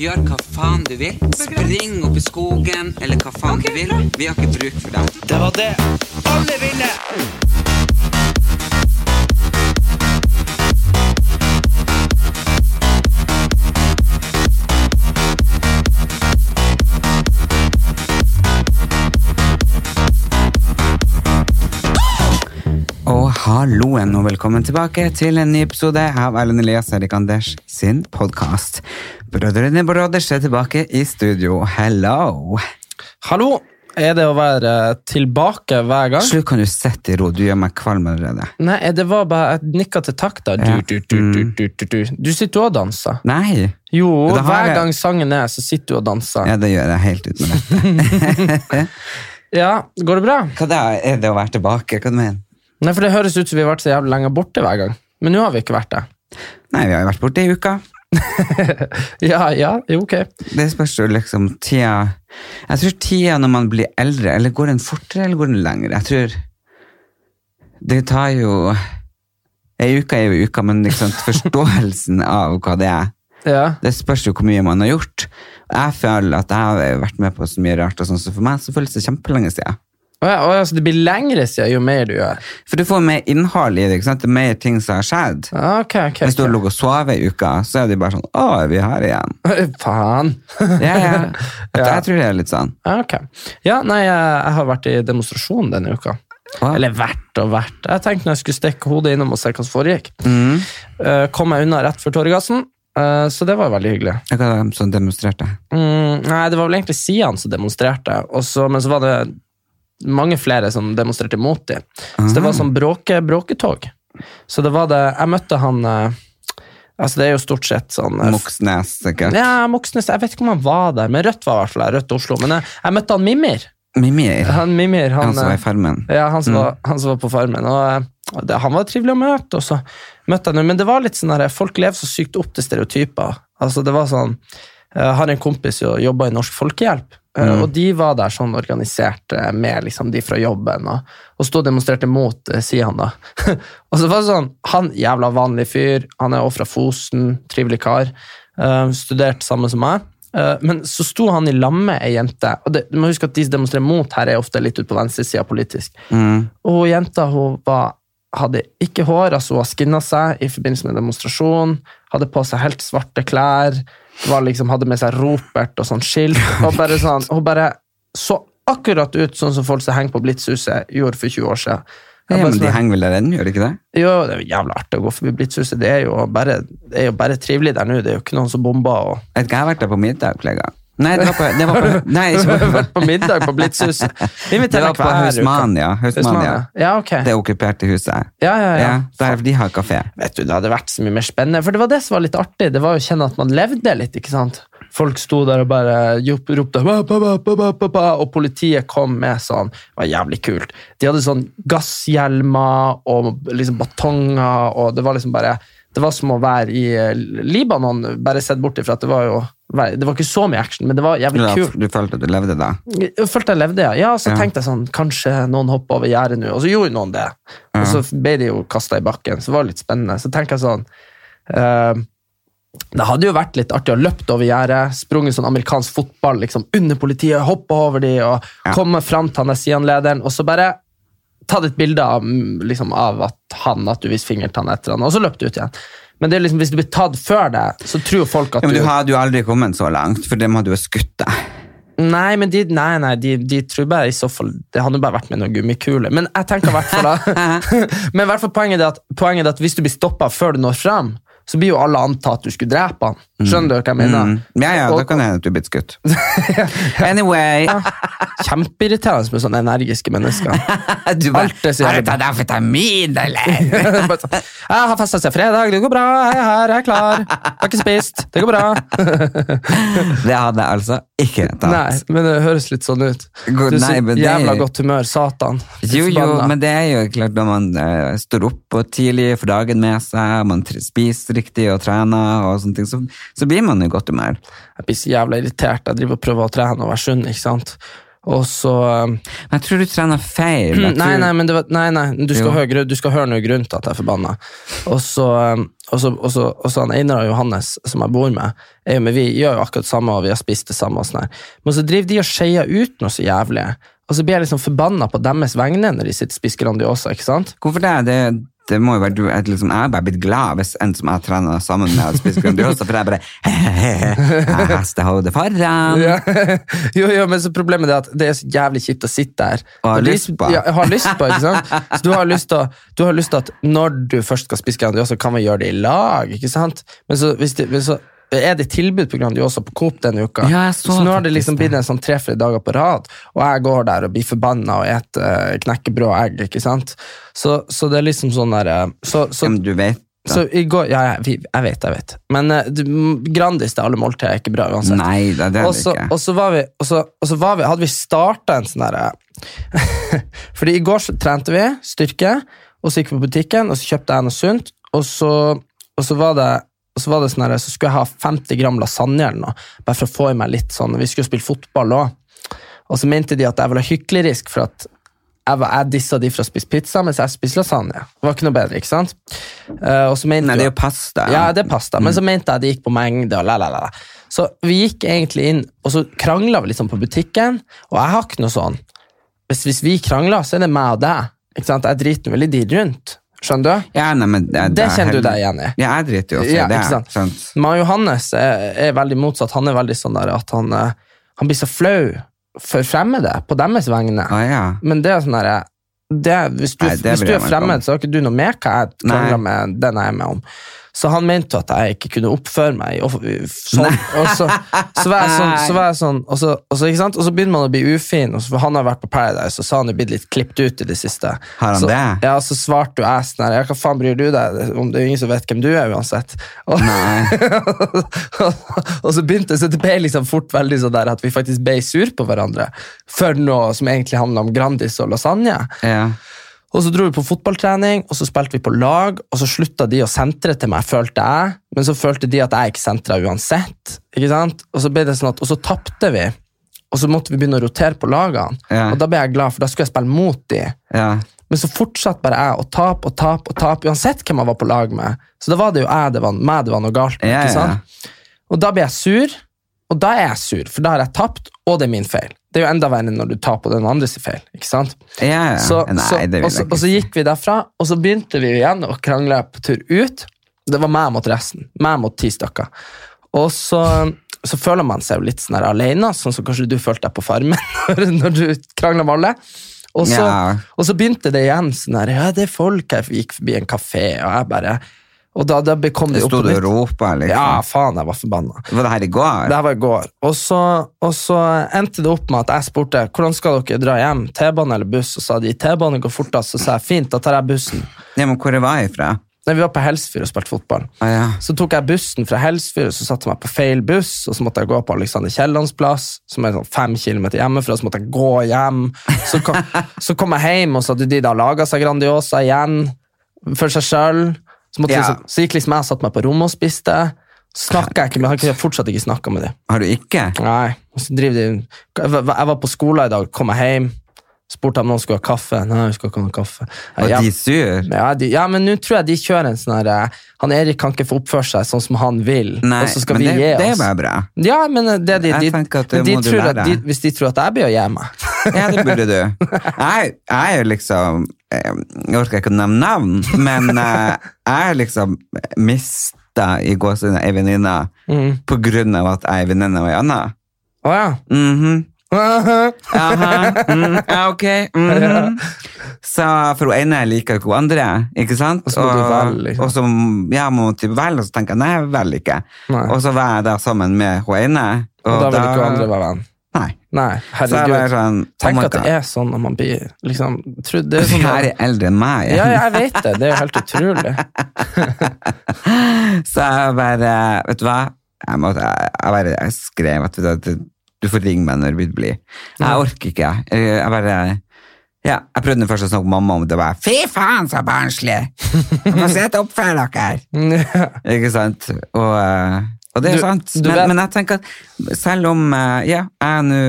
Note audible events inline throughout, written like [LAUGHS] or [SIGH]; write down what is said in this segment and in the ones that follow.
Gjør hva faen du vil. Spring opp i skogen, eller hva faen du vil. Vi har ikke bruk for deg. Det var det alle ville! Halloen, og velkommen tilbake til en ny episode av Erlend Elias Erik Anders sin podkast. Brødrene Brothers er tilbake i studio. Hello! Hallo! Er det å være tilbake hver gang? Slutt, kan du sitte i ro? Du gjør meg kvalm allerede. Nei, det var bare et nikka til takta. Du, du, du, du, du, du, du. du sitter og danser. Nei! Jo, hver jeg- gang sangen er, så sitter du og danser. Ja, det gjør jeg helt uten rette. [LAUGHS] [LAUGHS] Ja, Går det bra? Hva da? Er det å være tilbake? Hva du mener Nei, for Det høres ut som vi har vært så jævlig lenge borte hver gang. Men nå har vi ikke vært det. Nei, vi har jo vært borte i uka. [LAUGHS] Ja, ja, jo, ok. Det spørs jo liksom tida Jeg tror tida når man blir eldre, eller går den fortere eller går den lenger? Jeg tror Det tar jo Ei uke er jo uka, men liksom forståelsen [LAUGHS] av hva det er, Ja. det spørs jo hvor mye man har gjort. Jeg føler at jeg har vært med på så mye rart, og sånn, så for meg så føles det kjempelenge siden. Å ja, å ja, så det blir lengre siden jo mer du gjør? For du får mer innhold i det, ikke sant? det er mer ting som har skjedd. Okay, Ok, ok. Hvis du har ligget og sovet i uka, så er det bare sånn Å, er vi her igjen? [LAUGHS] Faen. Ja, ja. [LAUGHS] Ja. Jeg tror det er litt sånn. Ja, Ok. Ja, nei, jeg, har vært i demonstrasjon denne uka. Å. Eller vært og vært. Jeg tenkte når jeg skulle stikke hodet innom og se hva som foregikk. Mm. Eh, kom jeg unna rett før Torgassen, eh, så det var veldig hyggelig. Hva var det som demonstrerte? Mm, nei, det var vel egentlig Sian som demonstrerte, Også, men så var det mange flere som demonstrerte mot dem. Så det var sånn bråke, bråketog. Så det var det Jeg møtte han eh, Altså, det er jo stort sett sånn eh, Moxnes, sikkert. Ja, Moxnes. Jeg vet ikke om han var der, men Rødt var i hvert fall der. Rødt Oslo. Men jeg, jeg møtte han Mimir. Mimir, Han Mimir, han, han som var eh, i Farmen. Ja, han som, var, han som var på Farmen. Og, eh, det, han var trivelig å møte, og så møtte jeg ham. Men det var litt sånn der, folk lever så sykt opp til stereotyper. Altså, det var sånn, Jeg har en kompis som jobba i Norsk Folkehjelp, eh, og de var der sånn organisert eh, med liksom, de fra jobben, og, og sto og demonstrerte mot sier Sian. da. [LAUGHS] og så var det sånn, Han jævla vanlig fyr, han er også fra Fosen, trivelig kar, Uh, studert samme som meg. Uh, Men så sto han i lag med ei jente, og det, du må huske at de som demonstrerer mot her, er ofte litt ute på venstresida politisk. Mm. Og jenta hun var, hadde ikke hår, altså hun har skinna seg i forbindelse med demonstrasjon. Hadde på seg helt svarte klær. Var liksom, hadde med seg ropert og sånn skilt. Og bare sånn, hun bare så akkurat ut sånn som folk som henger på Blitzhuset, gjorde for 20 år siden. Ja, men de sånn, henger vel der ennå, gjør de ikke det? jo, det er jo jævla artig å gå forbi Blitzhuset. Det er jo bare, det er jo bare trivelig der nå. Det er jo ikke noen som bomber. og Jeg jeg har vært der på middag flere ganger. Nei, det var på, det var på, [LAUGHS] nei, ikke på, vært på middag på Blitzhuset. [LAUGHS] Det var på. Hausmania. Hausmania. Ja, okay. Det okkuperte huset. Ja, ja, ja. Der, de har kafé. vet du, det hadde vært så mye mer spennende. For det var det som var litt artig. Det var å kjenne at man levde litt. ikke sant? Folk sto der og bare ropte Og politiet kom med sånn. Det var jævlig kult. De hadde sånn gasshjelmer og liksom batonger, og det var liksom bare Det var som å være i eh, Libanon, bare sett bort ifra at det var jo Det var ikke så mye action, men det var jævlig Du, kult. du følte at du levde da? Jeg følte jeg levde, ja. ja så Ja. tenkte jeg sånn, kanskje noen hopper over gjerdet nå, og så gjorde noen det. Og så ble de jo kasta i bakken, så det var litt spennende. Så tenker jeg sånn uh, Det hadde jo vært litt artig å løpt over gjerdet, sprunget sånn amerikansk fotball liksom under politiet, hoppa over de og Ja. komme fram til han der Sian-lederen, og så bare tatt et bilde av, liksom, av at han, at du viste fingeren til han etter han, og så løp du ut igjen. Men det liksom, hvis du blir tatt før det, så tror folk at Ja, men du du hadde jo aldri kommet så langt, for dem hadde jo skutt deg. Nei, men de, nei, nei, de, de tror bare i så fall Det hadde bare vært med noen gummikuler. Men jeg tenker i hvert fall [LAUGHS] [LAUGHS] Men i hvert fall poenget er at, poenget er at hvis du blir stoppa før du når fram, så blir jo alle antatt at du skulle drepe han. Skjønner du hva jeg mener? Mm. Ja, ja, da kan det hende at du er blitt skutt. [LAUGHS] Anyway. Kjempeirriterende med sånne energiske mennesker. [LAUGHS] Du Alt er så Har du tatt amfetamin, eller? [LAUGHS] Sånn, jeg har festa seg fredag, det går bra, jeg er her, jeg er klar. Jeg har ikke spist, det går bra. Det hadde jeg altså ikke tatt. Nei, men det høres litt sånn ut. God- Du nei, det- jævla godt humør, satan. Jo, jo, men det er jo klart når man uh, står opp og tidlig, får dagen med seg, man spiser riktig og trener og sånne ting, så, så blir man i godt humør. Jeg blir så jævla irritert. Jeg driver og prøver å trene og være sunn, ikke sant. Og så um, Men jeg tror du trener feil. Tror... Nei, nei, men det var, nei, nei, du skal, høre, du skal høre noe grunn til at jeg er forbanna. Og så, um, og så, og så, og så han Einar og Johannes, som jeg bor med, jo med, vi gjør jo akkurat det samme, og vi har spist det samme. og sånn her. Men så driver de og skeier ut noe så jævlig. Og så blir jeg liksom forbanna på deres vegne når de sitter og spiser Grandiosa. ikke sant? Hvorfor det? det? Det må jo være du, jeg, liksom, jeg er bare blitt glad hvis en som jeg trener sammen med, spist Grandiosa, for jeg bare Jeg hestehodet foran. Ja. [LAUGHS] jo, jo, men så problemet er at det er så jævlig kjipt å sitte der. Og har lyst på. Ja, har lyst på, ikke sant? [LAUGHS] Så du har lyst til at når du først skal spise Grandiosa, kan vi gjøre det i lag, ikke sant? Men så, hvis det, men så er det tilbud på Grandiosa på Coop denne uka. Ja, jeg så nå har det liksom blitt en sånn tre-fire dager på rad, og jeg går der og blir forbanna og spiser uh, knekkebrød og egg, ikke sant? Så, så det er liksom sånn der uh, så, så, men du vet da. så i går, ja, ja, vi- jeg vet, jeg vet. Men uh, du, Grandis til alle måltider er ikke bra uansett. Nei, det er det så, ikke. og så var vi, og så, og så var vi, hadde vi starta en sånn derre [LAUGHS] Fordi i går så trente vi styrke, og så gikk vi på butikken, og så kjøpte jeg noe sunt, og så, og så var det og så var det sånn her, så skulle jeg ha 50 gram lasagne eller noe, bare for å få i meg litt sånn Vi skulle spille fotball òg. Og så mente de at jeg var hyklerisk for at jeg, var, jeg dissa de for å spise pizza, mens jeg spiste lasagne. Det var ikke noe bedre, ikke sant? Uh, og så mente Nei, det er jo pasta. ja, det er pasta, men så mente jeg det gikk på mengde. og la, la, la. la. Så vi gikk egentlig inn, og så krangla vi liksom på butikken, og jeg har ikke noe sånn Hvis, hvis vi krangler, så er det meg og deg. Ikke sant? Jeg driter veldig i de rundt. Skjønner du? Ja, nei, men det, Det er kjenner du deg igjen i. Ja, jeg driter jo også Ja, det. ikke sant? Men Johannes er, er veldig motsatt. Han er veldig sånn der at han, eh, han blir så flau for fremmede på deres vegne. Ah, ja. Men det er sånn derre det, hvis, du, Nei, hvis du er fremmed, så har ikke du noe med hva jeg krangler med den jeg er med om. Så han mente at jeg ikke kunne oppføre meg og, sånn. Og så, så var jeg sånn, så var jeg sånn og, så, og, så, ikke sant? og så begynner man å bli ufin, og så, han har vært på Paradise, og så har han jo blitt litt klippet ut i det siste. Har han så, det? Ja, så svarte jo jeg sånn her, ja, hva faen bryr du deg om? Det er jo ingen som vet hvem du er uansett. Og, [LAUGHS] og så begynte så det ble liksom fort veldig sånn der at vi faktisk ble sur på hverandre for noe som egentlig handla om Grandis og lasagne. ja. Og så dro vi på fotballtrening, og så spilte vi på lag, og så slutta de å sentre til meg, følte jeg, men så følte de at jeg ikke sentra uansett. ikke sant? Og så ble det sånn at, og så tapte vi, og så måtte vi begynne å rotere på lagene. Ja. Og da ble jeg glad, for da skulle jeg spille mot de. ja. Men så fortsatte bare jeg å tape og tape og tape, uansett hvem jeg var på lag med. Så da var det jo jeg det var, meg det var noe galt med. Ja, ikke sant? Og da ble jeg sur, og da er jeg sur, for da har jeg tapt, og det er min feil. Det er jo enda verre når du tar på den andres feil. ikke sant? ja, ja. Så, Nei, så, og, så, og så gikk vi derfra, og så begynte vi igjen å krangle på tur ut. Det var meg mot resten. Meg mot ti stykker. Og så, så føler man seg jo litt sånn her alene, sånn som kanskje du følte deg på Farmen [LAUGHS] når- når du krangla med alle. Og så, Ja. og så begynte det igjen sånn her, ja, det er folk her, vi gikk forbi en kafé, og jeg bare Og da, da kom det Det opp sto du og ropa, liksom. Ja, faen, jeg var forbanna. Var det her i går? Det her var i går. Og så, og så endte det opp med at jeg spurte hvordan skal dere dra hjem, T-bane eller buss, og sa de T-bane går fortest, så sa jeg fint, da tar jeg bussen. Ja, men hvor var jeg fra? Nei, Vi var på Helsfyr og spilte fotball. Ah, ja. Så tok jeg bussen fra Helsfyr, og så satte jeg meg på feil buss, og så måtte jeg gå på Alexander Kiellands plass, som er sånn fem kilometer hjemmefra, så måtte jeg gå hjem. Så kom, [LAUGHS] så kom jeg hjem, og så hadde de da laga seg Grandiosa igjen for seg sjøl. Så, måtte liksom, så gikk liksom jeg og satte meg på rommet og spiste. Snakka jeg ikke med Jeg har fortsatt ikke snakka med dem. Har du ikke? Nei, jeg var på skolen i dag, kom jeg hjem, spurte om noen skulle ha kaffe. Nei, vi skal ikke ha noe kaffe. Var Ja, de sur? ja, de, ja, men nå tror jeg de kjører en sånn her eh, Han Erik kan ikke få oppføre seg sånn som han vil, Nei, og så skal men vi det, gi det er bare bra. Ja, men eh, det, de, Jeg tenker at det de må du lære. de, Hvis de tror at jeg blir å gi meg [LAUGHS] Ja, det burde du. Jeg, jeg er liksom eh, Jeg orker ikke å nevne navn, men jeg er liksom mista i gåsehudet ei venninne mm. på grunn av at jeg er venninne av ei anna. Å ja. Mhm. Aha, mm, ja, ok. mhm. Så for hun ene liker ikke hun andre, ikke sant? Og så må du velge, liksom. og så ja, må typ velge, og så tenker jeg nei, jeg velger ikke. Nei. Og så var jeg da sammen med hun ene. Og da vil ikke hun andre være venn. Nei. Nei, herregud. sånn, oh Tenk at det er sånn når man blir liksom tro- det er [LAUGHS] sånn Her er eldre enn meg. Ja, jeg vet det. Det er jo helt utrolig. [LAUGHS] Så jeg bare, vet du hva? Jeg, måtte, jeg, jeg bare jeg skrev at vet du, får ringe meg når du vil bli. Jeg orker ikke. Jeg, jeg bare, ja, jeg prøvde først å snakke med mamma om det. Bare, Fy faen, så barnslig! Jeg må sette opp for dere! [LAUGHS] Ikke sant? Og, eh, og det er Du- sant. du Men, men jeg tenker at selv om eh, ja, jeg er nå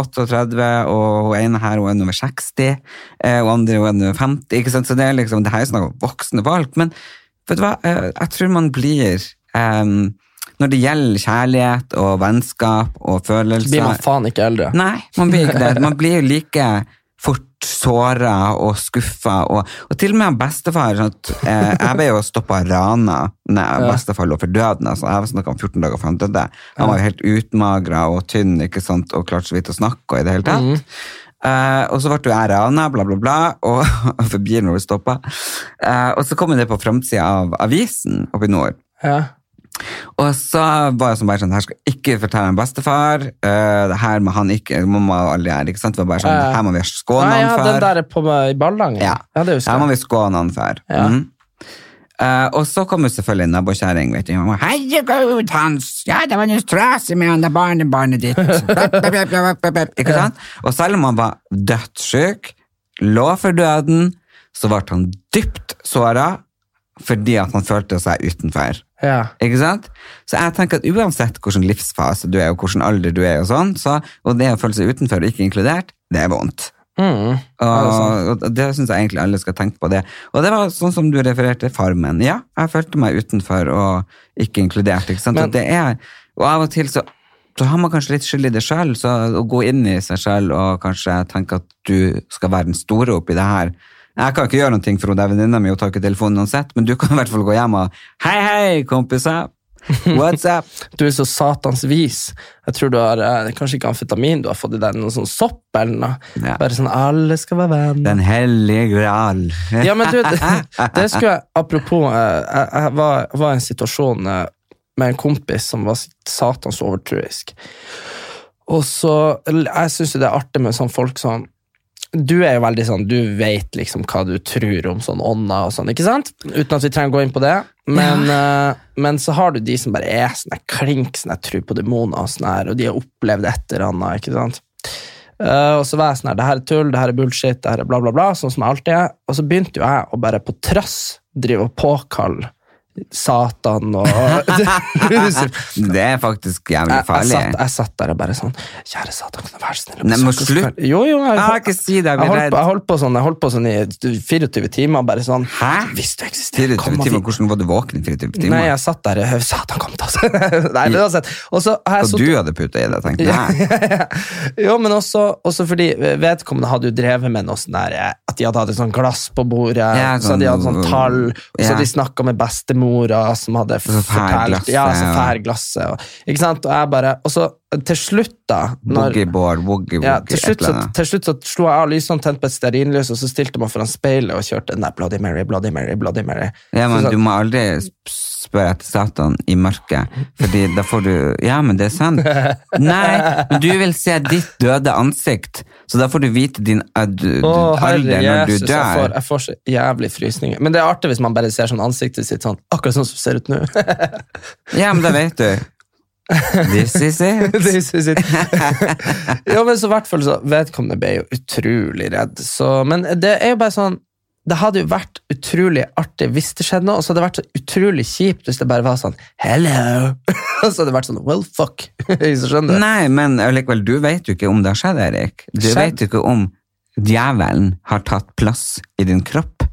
38, og hun ene her hun er nummer over 60, eh, og andre hun er nå 50, ikke sant? så det er liksom, det her er sånne voksne folk. Men vet du hva, Eh, jeg tror man blir eh, Når det gjelder kjærlighet og vennskap og følelser Blir man faen ikke eldre. Nei, man blir ikke det. Man blir jo like fort såra og skuffa. Og, og til og med bestefar sånn at, eh, Jeg ble jo stoppa rana da bestefar lå for døden. Altså, jeg var snakka om 14 dager før han døde. Han var jo helt utmagra og tynn ikke sant? og klarte så vidt å snakke i det hele tatt. Eh, og så ble jo jeg rana, bla, bla, bla, og for bilen ble stoppa. Uh, og så kom det på framsida av avisen oppe i nord. Ja. Og så var jeg som bare sånn, her skal jeg ikke fortelle en bestefar, uh, det her må han ikke, mamma og alle her, ikke sant? Det var bare sånn, Ja, ja. her må vi skåne han ja, for. den der er på i Ballangen? Ja. det husker her må jeg. vi skåne han for. Ja. Mm. Uh, og så kom jo selvfølgelig nabokjerring. Herregud, Hans! Ja, det var noe trasig med han der barnebarnet ditt. [LAUGHS] Ikke sant? Og selv om han var dødssyk, lå for døden, så ble han dypt såra fordi at han følte seg utenfor. Ja. Ikke sant? Så jeg tenker at uansett hvilken livsfase du er, og hvilken alder du er, og sånn, så, og det å føle seg utenfor og ikke inkludert, det er vondt. Mm. Og, og det syns jeg egentlig alle skal tenke på det. Og det var sånn som du refererte Farmen. Ja, jeg følte meg utenfor og ikke inkludert. Ikke sant? Men- og, det er, og av og til så, så har man kanskje litt skyld i det sjøl, så å gå inn i seg sjøl og kanskje tenke at du skal være den store oppi det her Jeg kan ikke gjøre noe for det er venninna mi, hun tar ikke telefonen uansett, men du kan i hvert fall gå hjem og Hei, hei, kompiser! What's up? [LAUGHS] Du er så satans vis. Jeg tror du har eh, kanskje ikke amfetamin, du har fått i deg noe sånn sopp eller noe. Ja. Bare sånn 'alle skal være venn'. Den hellige gral. [LAUGHS] Ja, men du, det, det skulle jeg Apropos, eh, jeg, jeg var, var i en situasjon eh, med en kompis som var satans overtruisk. Og så Jeg syns jo det er artig med sånne folk som du er jo veldig sånn, du vet liksom hva du tror om sånn ånder og sånn, ikke sant? Uten at vi trenger å gå inn på det. Men, eh, men så har du de som bare er sånn klink, sånn jeg tror på demoner og sånn her, og de har opplevd et eller annet, ikke sant? Uh, og så var jeg sånn her, det her er tull, det her er bullshit, det her er bla bla bla, sånn som jeg alltid er. Og så begynte jo jeg å bare på trass drive og påkalle Satan og [LAUGHS] Det er faktisk jævlig jeg, jeg, farlig. satt, jeg satt der og bare sånn Kjære Satan, kan du være snill? Nei, men slutt. Jo, jo, jeg, Ah, ikke si jeg jeg, holdt, jeg, holdt på sånn, jeg holdt på sånn i 24 timer, bare sånn Hæ? Hvis du eksisterer, 24 kom og timer, vi- hvordan var du våken i 24 timer? Nei, jeg satt der og Satan, kom til oss! [LAUGHS] Nei, uansett. Og så har jeg Og du hadde putta i det, tenkte jeg. [LAUGHS] jo, men også, også fordi vedkommende hadde jo drevet med noe sånn der eh, At de hadde hatt et sånt glass på bordet, Ja, så de hadde sånn sånn- tall, og så ja. de snakka med bestemora som hadde fær fortalt Ja, så fær glasset. Og, ikke sant? Og jeg bare Og så til slutt, da når, Boogieboard, woogie ja, til, slutt, så, til slutt så slo jeg av lysene, tente på et stearinlys, og så stilte meg foran speilet og kjørte den der Bloody Mary, Bloody Mary, Bloody Mary. Ja, men Så- du må aldri spørre etter Satan i mørket, fordi da får du Ja, men det er sant. [LAUGHS] Nei, men du vil se ditt døde ansikt, så da får du vite din du, Å, herre alder når du dør. jeg får, jeg får så jævlig frysninger. Men det er artig hvis man bare ser sånn ansiktet sitt sånn, akkurat sånn som det ser ut nå. [LAUGHS] Ja, men da vet du. This is it. [LAUGHS] This is it. [LAUGHS] ja, men så hvert fall så vedkommende ble jo utrolig redd. Så, men det er jo bare sånn Det hadde jo vært utrolig artig hvis det skjedde noe, og så hadde det vært så utrolig kjipt hvis det bare var sånn Hello! [LAUGHS] og så hadde det vært sånn Well, fuck. så skjønner du? Nei, men allikevel, du vet jo ikke om det har skjedd, Erik. Du Skjedd? vet jo ikke om djevelen har tatt plass i din kropp.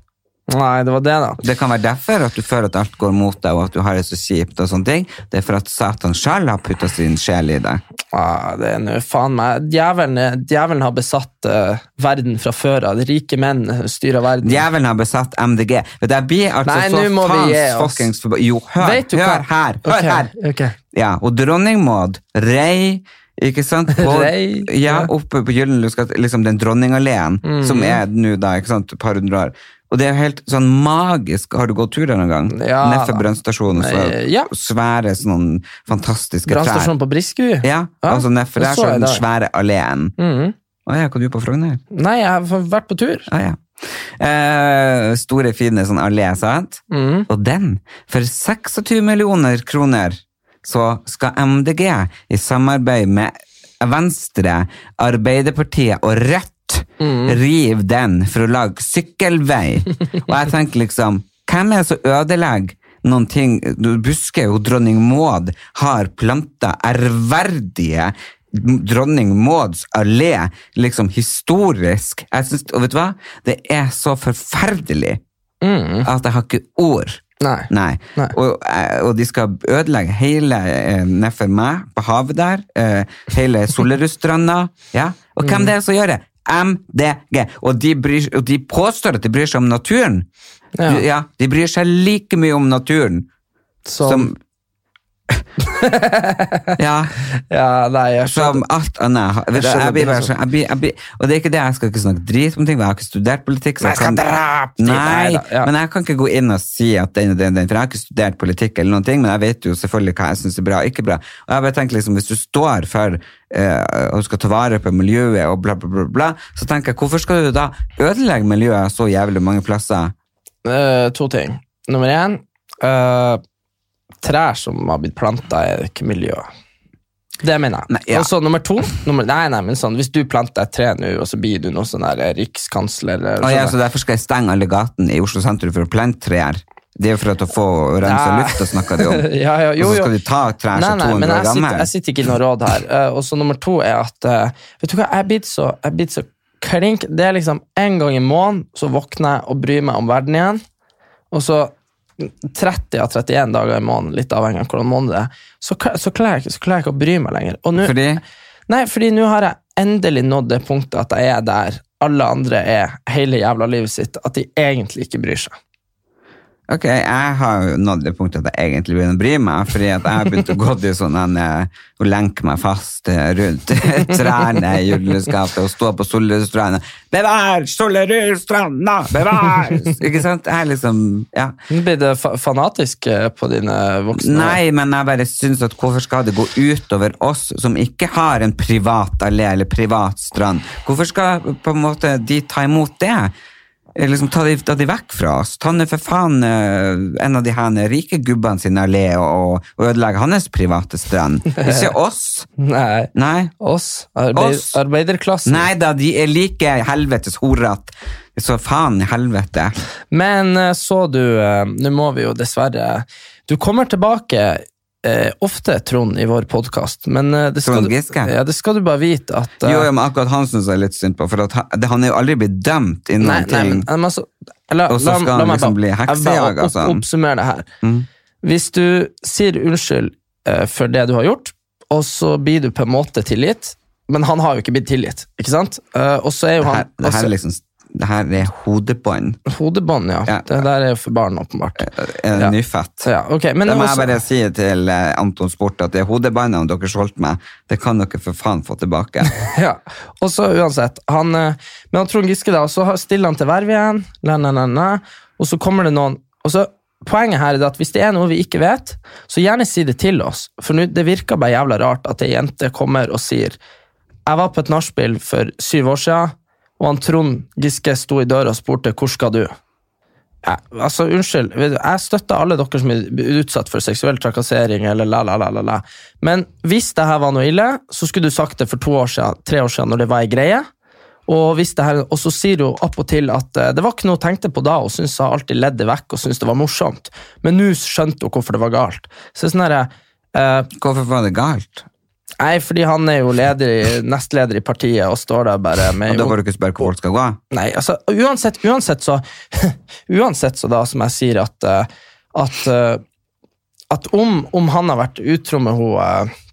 Nei, det var det, da. Det kan være derfor at du føler at alt går mot deg, og at du har det så kjipt. og sånne ting. Det er for at Satan sjøl har putta sin sjel i deg. Ah, det er nå faen meg Djevelen, djevelen har besatt uh, verden fra før av. Rike menn styrer verden. Djevelen har besatt MDG. Det blir altså Nei, så faens fuckings. Jo, hør, hør her! Hør okay, her! Okay. Ja, og dronning Maud rei Ikke sant? [LAUGHS] På, Rei, ja, ja. oppe på Gyldenløs liksom den dronningalleen, som er nå da, ikke sant, et par hundre år. Og det er helt sånn magisk. Har du gått tur der noen gang? Ja, Nedfor brannstasjonen, så Eh, ja. svære sånne fantastiske trær. Brannstasjonen på Briskeby? Ja, altså nedfor der så er den svære alleen. Mhm. Å ja, hva du på Frogner? Nei, jeg har vært på tur. Ah, ja. eh, store, fine sånn allé, sant? Mm. Og den, for 26 millioner kroner, så skal MDG i samarbeid med Venstre, Arbeiderpartiet og Rødt rive den for å lage sykkelvei. [LAUGHS] og jeg tenker liksom, hvem er det som ødelegger noen ting? Du husker jo dronning Maud har planta ærverdige dronning Mauds allé, liksom historisk. Jeg synes, og vet du hva? Det er så forferdelig at jeg har ikke ord. Nei. Nei. Nei. Og, eh, og de skal ødelegge hele eh, nedfor meg, på havet der, eh, hele Solerudstranda. Ja? Og hvem det er som gjør det? MDG. Og de, bryr, og de påstår at de bryr seg om naturen. Ja. Ja, de bryr seg like mye om naturen Som, som Ja, [LAUGHS] Ja, nei, jeg som alt annet. Vet du, Jeg blir bare sånn, jeg blir, jeg blir, og det er ikke det, jeg skal ikke snakke drit om ting, jeg har ikke studert politikk. Så jeg kan, nei, nei ja. men jeg kan ikke gå inn og si at den og den, den, for jeg har ikke studert politikk eller noen ting, men jeg vet jo selvfølgelig hva jeg synes er bra og ikke bra. Og jeg bare tenker liksom, hvis du står for eh, og skal ta vare på miljøet og bla, bla, bla, bla, så tenker jeg, hvorfor skal du da ødelegge miljøet så jævlig mange plasser? Uh, to ting. Nummer én eh, Trær som har blitt planta, er ikke miljøet. Det mener jeg. Nei, ja. Og så nummer to nummer, Nei, nei, men sånn, Hvis du planter et tre nå, og så blir du noe sånn der eh, rikskansler eller ja, sånn så derfor skal jeg stenge alle gatene i Oslo sentrum for å plante trær. Det er jo for at å få rensa lufta, snakker de om. [LAUGHS] Ja, ja, jo, og så skal de ta trær som nei, 200 men år gamle. jeg sitter ikke i noe råd her. Uh, [LAUGHS] og så nummer to er at uh, Vet du hva, jeg er blitt så, jeg så klink Det er liksom en gang i måneden så våkner jeg og bryr meg om verden igjen. Og så 30 av 31 dager i måneden, litt avhengig av hvordan måned det er, så, så, klarer jeg, ikke- å bry meg lenger. Nå- Fordi Nei, fordi nå har jeg endelig nådd det punktet at jeg er der alle andre er hele jævla livet sitt, at de egentlig ikke bryr seg. Ok, jeg har jo nådd det punktet at jeg egentlig begynner å bry meg, fordi at jeg har begynt å gå til sånn en, eh, å lenke meg fast eh, rundt [LAUGHS] trærne i julelandskapet og stå på Solrudstranda. Bevar Solrudstranda! Bevar! Ikke sant? Jeg er liksom, ja. Blir det fa fanatisk eh, på dine voksne? Nei, men jeg bare syns at hvorfor skal det gå utover oss som ikke har en privat allé eller privat strand? Hvorfor skal på en måte de ta imot det? Liksom ta de, ta de vekk fra oss. Ta nå for faen eh, en av de her rike gubbene sin allé og, og ødelegge hans private strand. Ikke [LAUGHS] oss. Nei. Nei. Oss? Arbeid Oss? Arbeiderklassen? Nei da, de er like helvetes horete. Så faen i helvete. Men eh, så du eh, Nå må vi jo dessverre Du kommer tilbake eh, ofte, Trond, i vår podkast, men eh, det, skal Trond du, Giske? ja, det skal du bare vite at eh, Jo, ja, men akkurat han syns jeg er litt synd på, for han, det- han er jo aldri blitt dømt i noen Nei, nei, ting. men, men altså, la, Og så la, skal la han meg liksom bare- bli jeg bare heksejager, opp- altså. Oppsummer det her. Mm. Hvis du sier unnskyld eh, for det du har gjort, og så blir du på en måte tilgitt, men han har jo ikke blitt tilgitt, ikke sant? Eh, og så er jo Det her, han det her også- er liksom det her er hodebånd. Hodebånd, ja. Ja. Det der er jo for barn, åpenbart. Er Ja. nyfødt. Ja, okay. men Det må jeg bare si til eh, Anton Sport, at det hodebåndene dere solgte meg, det kan dere for faen få tilbake. [LAUGHS] Ja, og så uansett han, eh, Men han Trond Giske da, og så stiller han til verv igjen, la, la, la, og så kommer det noen og så Poenget her er at hvis det er noe vi ikke vet, så gjerne si det til oss. For nu, det virker bare jævla rart at ei jente kommer og sier Jeg var på et nachspiel for syv år siden, og han Trond Giske sto i døra og spurte hvor skal du? Jeg, altså, unnskyld, jeg støtter alle dere som er utsatt for seksuell trakassering. eller la, la, la, la, la. Men hvis det her var noe ille, så skulle du sagt det for to år siden, tre år siden når det var ei greie. Og, her, og så sier hun til at eh, det var ikke noe hun tenkte på da, og syntes hun alltid ledde vekk og syntes det var morsomt. Men nå skjønte hun hvorfor det var galt. Så det er sånn her, eh, Hvorfor var det galt? Nei, fordi han er jo leder i, nestleder i partiet og står der bare med Og da får du ikke spørre hvor folk skal gå? Nei, altså uansett, uansett så [LAUGHS] Uansett så da, som jeg sier, at eh, at, eh, at om, om han har vært utro med henne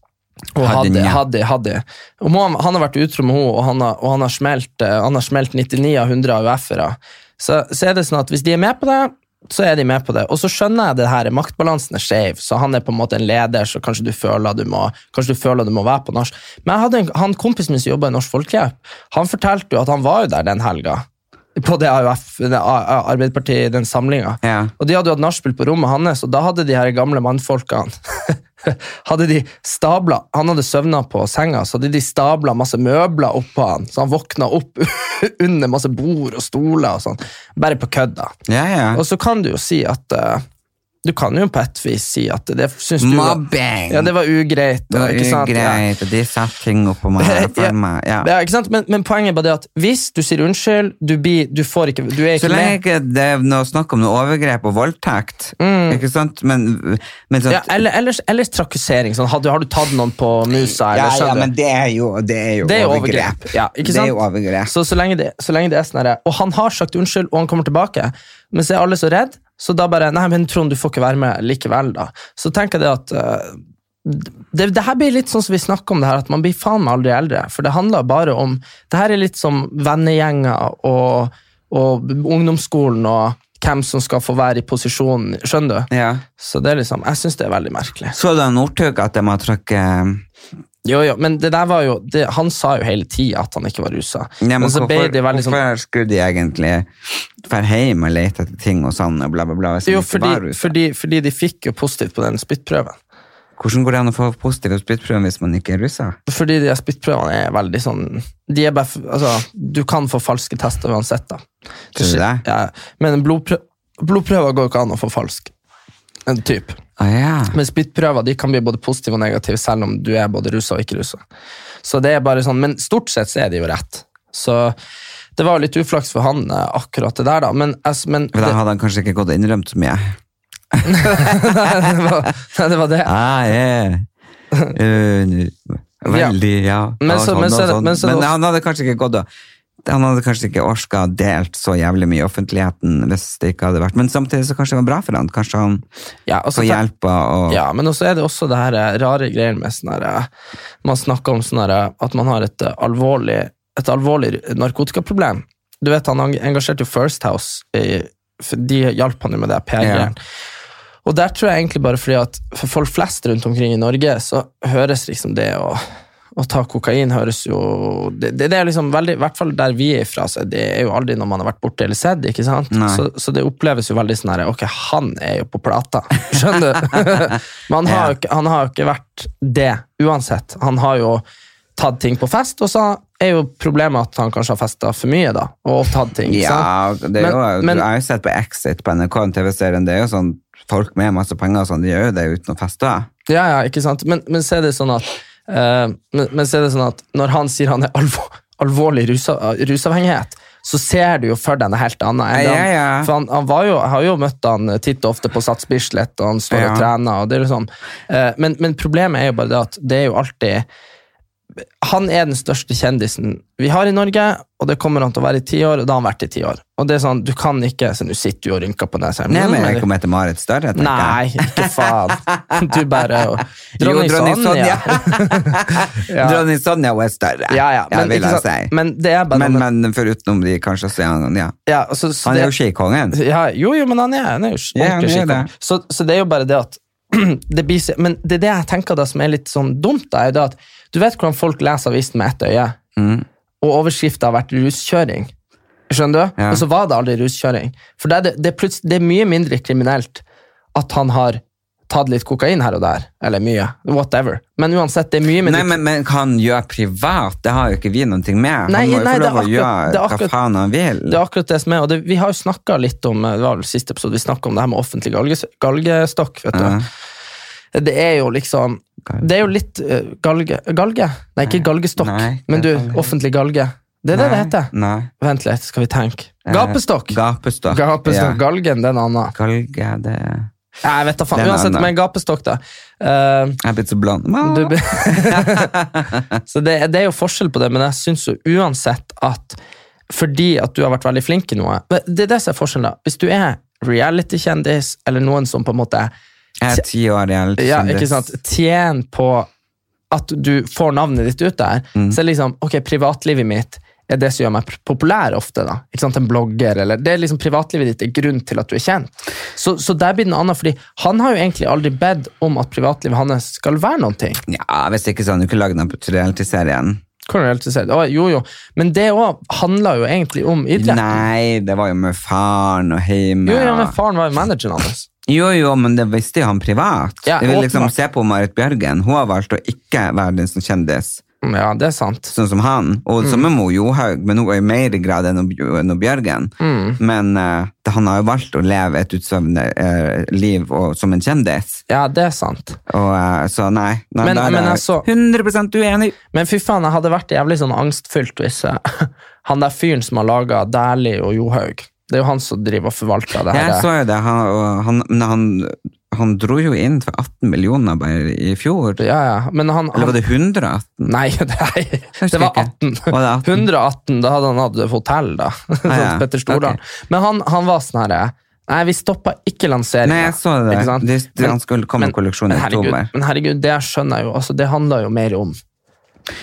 og Hadde hadde, Haddy. Om han, han har vært utro med henne, og han har, og han har, smelt, eh, han har smelt 99 av 100 AUF-ere, så, så er det sånn at hvis de er med på det, så er de med på det. Og så skjønner jeg det her, maktbalansen er skjev, så han er på en måte en leder, så kanskje du føler du må, kanskje du føler du må være på nach. Men jeg hadde en, han kompisen min som jobba i Norsk Folkehjelp, han fortalte jo at han var jo der den helga. På det AUF, det Arbeiderpartiet, den samlinga. Ja. Og de hadde jo hatt nachspiel på rommet hans, og da hadde de her gamle mannfolkene [LAUGHS] hadde de stabla, Han hadde søvna på senga, så hadde de stabla masse møbler oppå han, så han våkna opp [LAUGHS] under masse bord og stoler og sånn. Bare på kødd, da. Ja, ja. Og så kan du jo si at eh, Du kan jo på et vis si at det syns du Mobbing! Ja, det var ugreit. Det var ugreit. Ja. og de satte ting på meg. [LAUGHS] For meg. Ja. Ja, ikke sant? Men, men poenget er bare det at hvis du sier unnskyld, du, blir, du får ikke Du er Så lenge med. ikke det er noe snakk om noe overgrep og voldtekt, ikke sant? Men, men Mm. Ja, eller, ellers, ellers trakassering. Sånn, har, du, har du tatt noen på musa? ja, Eller, ja, ja, men det er jo, det er jo Det er overgrep. overgrep. Det er jo overgrep. Så, så, lenge det, så lenge det er sånn Og han har sagt unnskyld, og han kommer tilbake, men så er alle så redd, så da bare Nei, men Trond, du får ikke være med likevel, da. Så tenker jeg det at uh, det, det her blir litt sånn som vi snakker om det her, at man blir faen meg aldri eldre. For det handler bare om Det her er litt som vennegjenger og, og ungdomsskolen og hvem som skal få være i posisjonen. skjønner du? Ja. Så det er liksom, jeg syns det er veldig merkelig. Så du Northug at de har trykket Jo, jo, men det der var jo det, Han sa jo hele tida at han ikke var rusa. ja, men hvorfor, veldig sånn hvorfor skulle de egentlig dra hjem og lete etter ting og sånn og bla, bla, bla? Jo, fordi, fordi, fordi de fikk jo positivt på den spyttprøven. Hvordan går det an å få positiv spyttprøve hvis man ikke er russa? Fordi de spyttprøvene er veldig sånn de er bare, altså, Du kan få falske tester uansett, da. Tror du det? Ja, men blodprø blodprøver går ikke an å få falsk. En typ. Å ja. Men spyttprøver kan bli både positive og negative, selv om du er både rusa og ikke rusa. Så det er bare sånn, Men stort sett så er de jo rett. Så det var litt uflaks for han, eh, akkurat det der, da. Men, altså, men For da hadde han kanskje ikke gått og innrømt så mye. nei, det, var, nei, [LAUGHS] det var det. Ah, yeah. Uh, veldig, ja. Men så- sånn men så og det- men så Men han hadde kanskje ikke gått og han hadde kanskje ikke orska delt så jævlig mye i offentligheten hvis det ikke hadde vært Men samtidig så kanskje det var bra for han. Kanskje han Ja, og får hjelp og Ja, men også er det også det her eh, rare greier med sånn her eh, Man snakker om sånn eh, at man har et alvorlig, et alvorlig narkotikaproblem. Du vet, han engasjerte jo First House, de hjalp han jo med det PR-greien. Og der tror jeg egentlig bare fordi at for folk flest rundt omkring i Norge, så høres liksom det å, å ta kokain høres jo det, det, det er liksom veldig, I hvert fall der vi er ifra, så det er jo aldri noe man har vært borte eller sett. ikke sant? Så, så det oppleves jo veldig sånn her Ok, han er jo på plata, [LAUGHS] skjønner du? [LAUGHS] Men han har, jo ikke, han har jo ikke vært det uansett. Han har jo tatt ting på fest, og så er jo problemet at han kanskje har festa for mye, da, og tatt ting. Ja, det er jo, Men- men- jeg har jo sett på Exit på NRK, en TV-serien. Det er jo sånn folk med masse penger og sånn, de gjør jo det uten å feste. Ja, ja, ikke sant? Men, men så er det sånn at men, men så er det sånn at når han sier han er alvor, alvorlig rusa, rusavhengighet, så ser du jo for deg noe helt annet. Ja, han- ja. For han, han jo, har jo møtt han titt og ofte på Sats Bislett, og han står og trener. og det er liksom, eh, men, men problemet er jo bare det at det er jo alltid han er den største kjendisen vi har i Norge, og det kommer han til å være i ti år, og da har han vært i ti år. Og det er sånn, du kan ikke, så Nå sitter du og rynker på nesa. Nei, men Mm, jeg kommer etter Marit Større, tenker Nei, ikke faen. [LAUGHS] Du bare Jo, dronning Sonja. [LAUGHS] [LAUGHS] Ja. Dronning Sonja hun er større, Ja, ja, men, vil jeg si. men det er bare Men, men forutenom de, kanskje, så er han ja. ja, så, så Han er det- jo skikongen. Ja, jo, jo, men han er, han er jo ordentlig skikongen. Så, så det er jo bare det at [CLEARS THROAT] det blir, Men det er det jeg tenker da som er litt sånn dumt, da, er jo det at du vet hvordan folk leser avisen med ett øye, Mm. og overskrifta har vært ruskjøring. Skjønner du? Ja. Og så var det aldri ruskjøring. For det er, det, det, det er mye mindre kriminelt at han har tatt litt kokain her og der. Eller mye. Whatever. Men uansett, det er mye mindre Nei, men, men hva han gjør privat, det har jo ikke vi noe med. Nei, han må jo nei, få det lov å gjøre er hva faen han vil. Det er akkurat det som er, og det, Vi har jo snakka litt om det var vel siste episode, vi om det her med offentlig galges, galgestokk. vet du. Ja. Det er jo liksom Det er jo litt uh, galge Galge? Nei, ikke galgestokk, Nei, men du, er- offentlig galge. Det er det det heter. Nei. Vent litt, skal vi tenke. Gapestokk! Gapestokk! Gapestokk. Ja. Galgen, det er en annen. Galge, det Jeg vet da faen. Er Uansett, men gapestokk, da. Uh, Jeg er blitt så blond. du, [LAUGHS] så det, det er jo forskjell på det, men jeg syns jo uansett at fordi at du har vært veldig flink i noe Det er det som er forskjellen, da. Hvis du er reality-kjendis, eller noen som på en måte Jeg er ti år gammel. ja, ikke sant, Tjen på at du får navnet ditt ut der, Mm. så liksom Ok, privatlivet mitt er det som gjør meg populær ofte. da. Ikke sant, En blogger, eller Det er liksom privatlivet ditt er grunn til at du er kjent. Så, så der blir det noe annet, fordi han har jo egentlig aldri bedt om at privatlivet hans skal være noen ting. Ja, Hvis ikke så hadde han jo ikke lagd den reality-serien. Å, Jo, jo. Men det òg handla jo egentlig om idrett. Nei, det var jo med faren og hjemme. Jo, ja, men faren var jo manageren hans. Jo, jo, men det visste jo han privat. Ja, jeg vil liksom se på Marit Bjørgen. Hun har valgt å ikke være den som kjendis, Ja, det er sant. sånn som han. Og Mm. samme med Johaug, men hun er i mer grad enn enn Bjørgen. Mm. Men uh, han har jo valgt å leve et utsvevende uh, liv og, som en kjendis. Ja, det er sant. Og, uh, så nei, nei Men- men altså- 100% uenig. Men fy faen, jeg hadde vært jævlig sånn angstfylt hvis eh, [LAUGHS] han der fyren som har laga Dæhlie og Johaug Det er jo han som driver og forvalter det her. Jeg så jo det, han, han, han, han dro jo inn for 18 millioner bare i fjor. Ja, ja. Men han, Eller var det 118? Nei, [LAUGHS] det, er, det var 18. Var det 18? 118, da hadde han hatt hotell, da. Sånn [LAUGHS] Ah, ja. Petter Stordalen. Okay. Men han, han var sånn herre Nei, vi stoppa ikke lanseringa. Nei, jeg så det. Det- det- han skulle komme med kolleksjon i oktober. Men herregud, det skjønner jeg jo. Altså, det handler jo mer om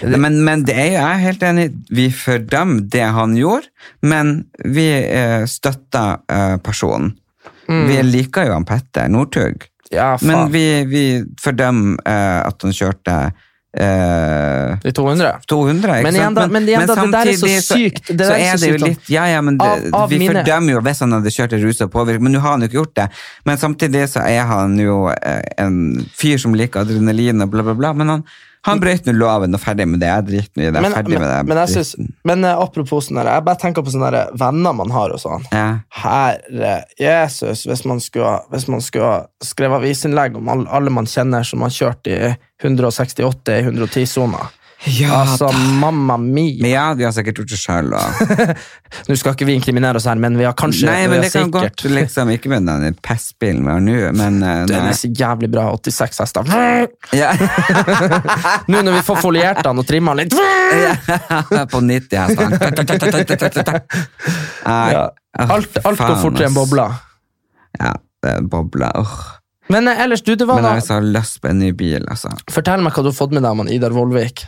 Men, men det er jo, jeg er helt enig, vi fordømmer det han gjorde, men vi eh, støtter eh, personen. Vi liker jo han Petter Northug, Ja, men vi, vi fordømmer eh, at han kjørte eh, I 200. 200, ikke Men igjen da- men igjen da, det der er så sykt, det Så, så er det jo litt Ja, ja, men det, Av- av vi mine- fordømmer jo hvis han hadde kjørt i rusa påvirkning, men nå har han jo ikke gjort det. Men samtidig så er han jo eh, en fyr som liker adrenalin og bla, bla, bla. Men han, han brøt nå loven og ferdig med det. Jeg driter i det. Men, ferdig men, med det. men, jeg synes, men eh, apropos sånn jeg bare tenker på sånne venner man har og sånn. ja. Herre Jesus, hvis man skulle, hvis man skulle skrevet avisinnlegg om alle, alle man kjenner som har kjørt i 168 i 110-sona. Ja, altså, da. mamma mi. Men ja, de har sikkert gjort det sjøl. [LAUGHS] Nå skal ikke vi inkriminere oss her, men vi har kanskje Nei, men det kan sikkert- godt liksom Ikke med den pestbilen vi har nå, men uh, [LAUGHS] Den er så jævlig bra. 86 hester. [LAUGHS] Ja. Nå når vi får foliert den og trimma litt På 90 hester. Ja. Alt, alt går fortere enn bobla. Ja, det er bobla. Oh. Men eh, ellers, du, det var Men da jeg har lyst på en ny bil, altså. Fortell meg hva du har fått med deg om Idar Vollvik.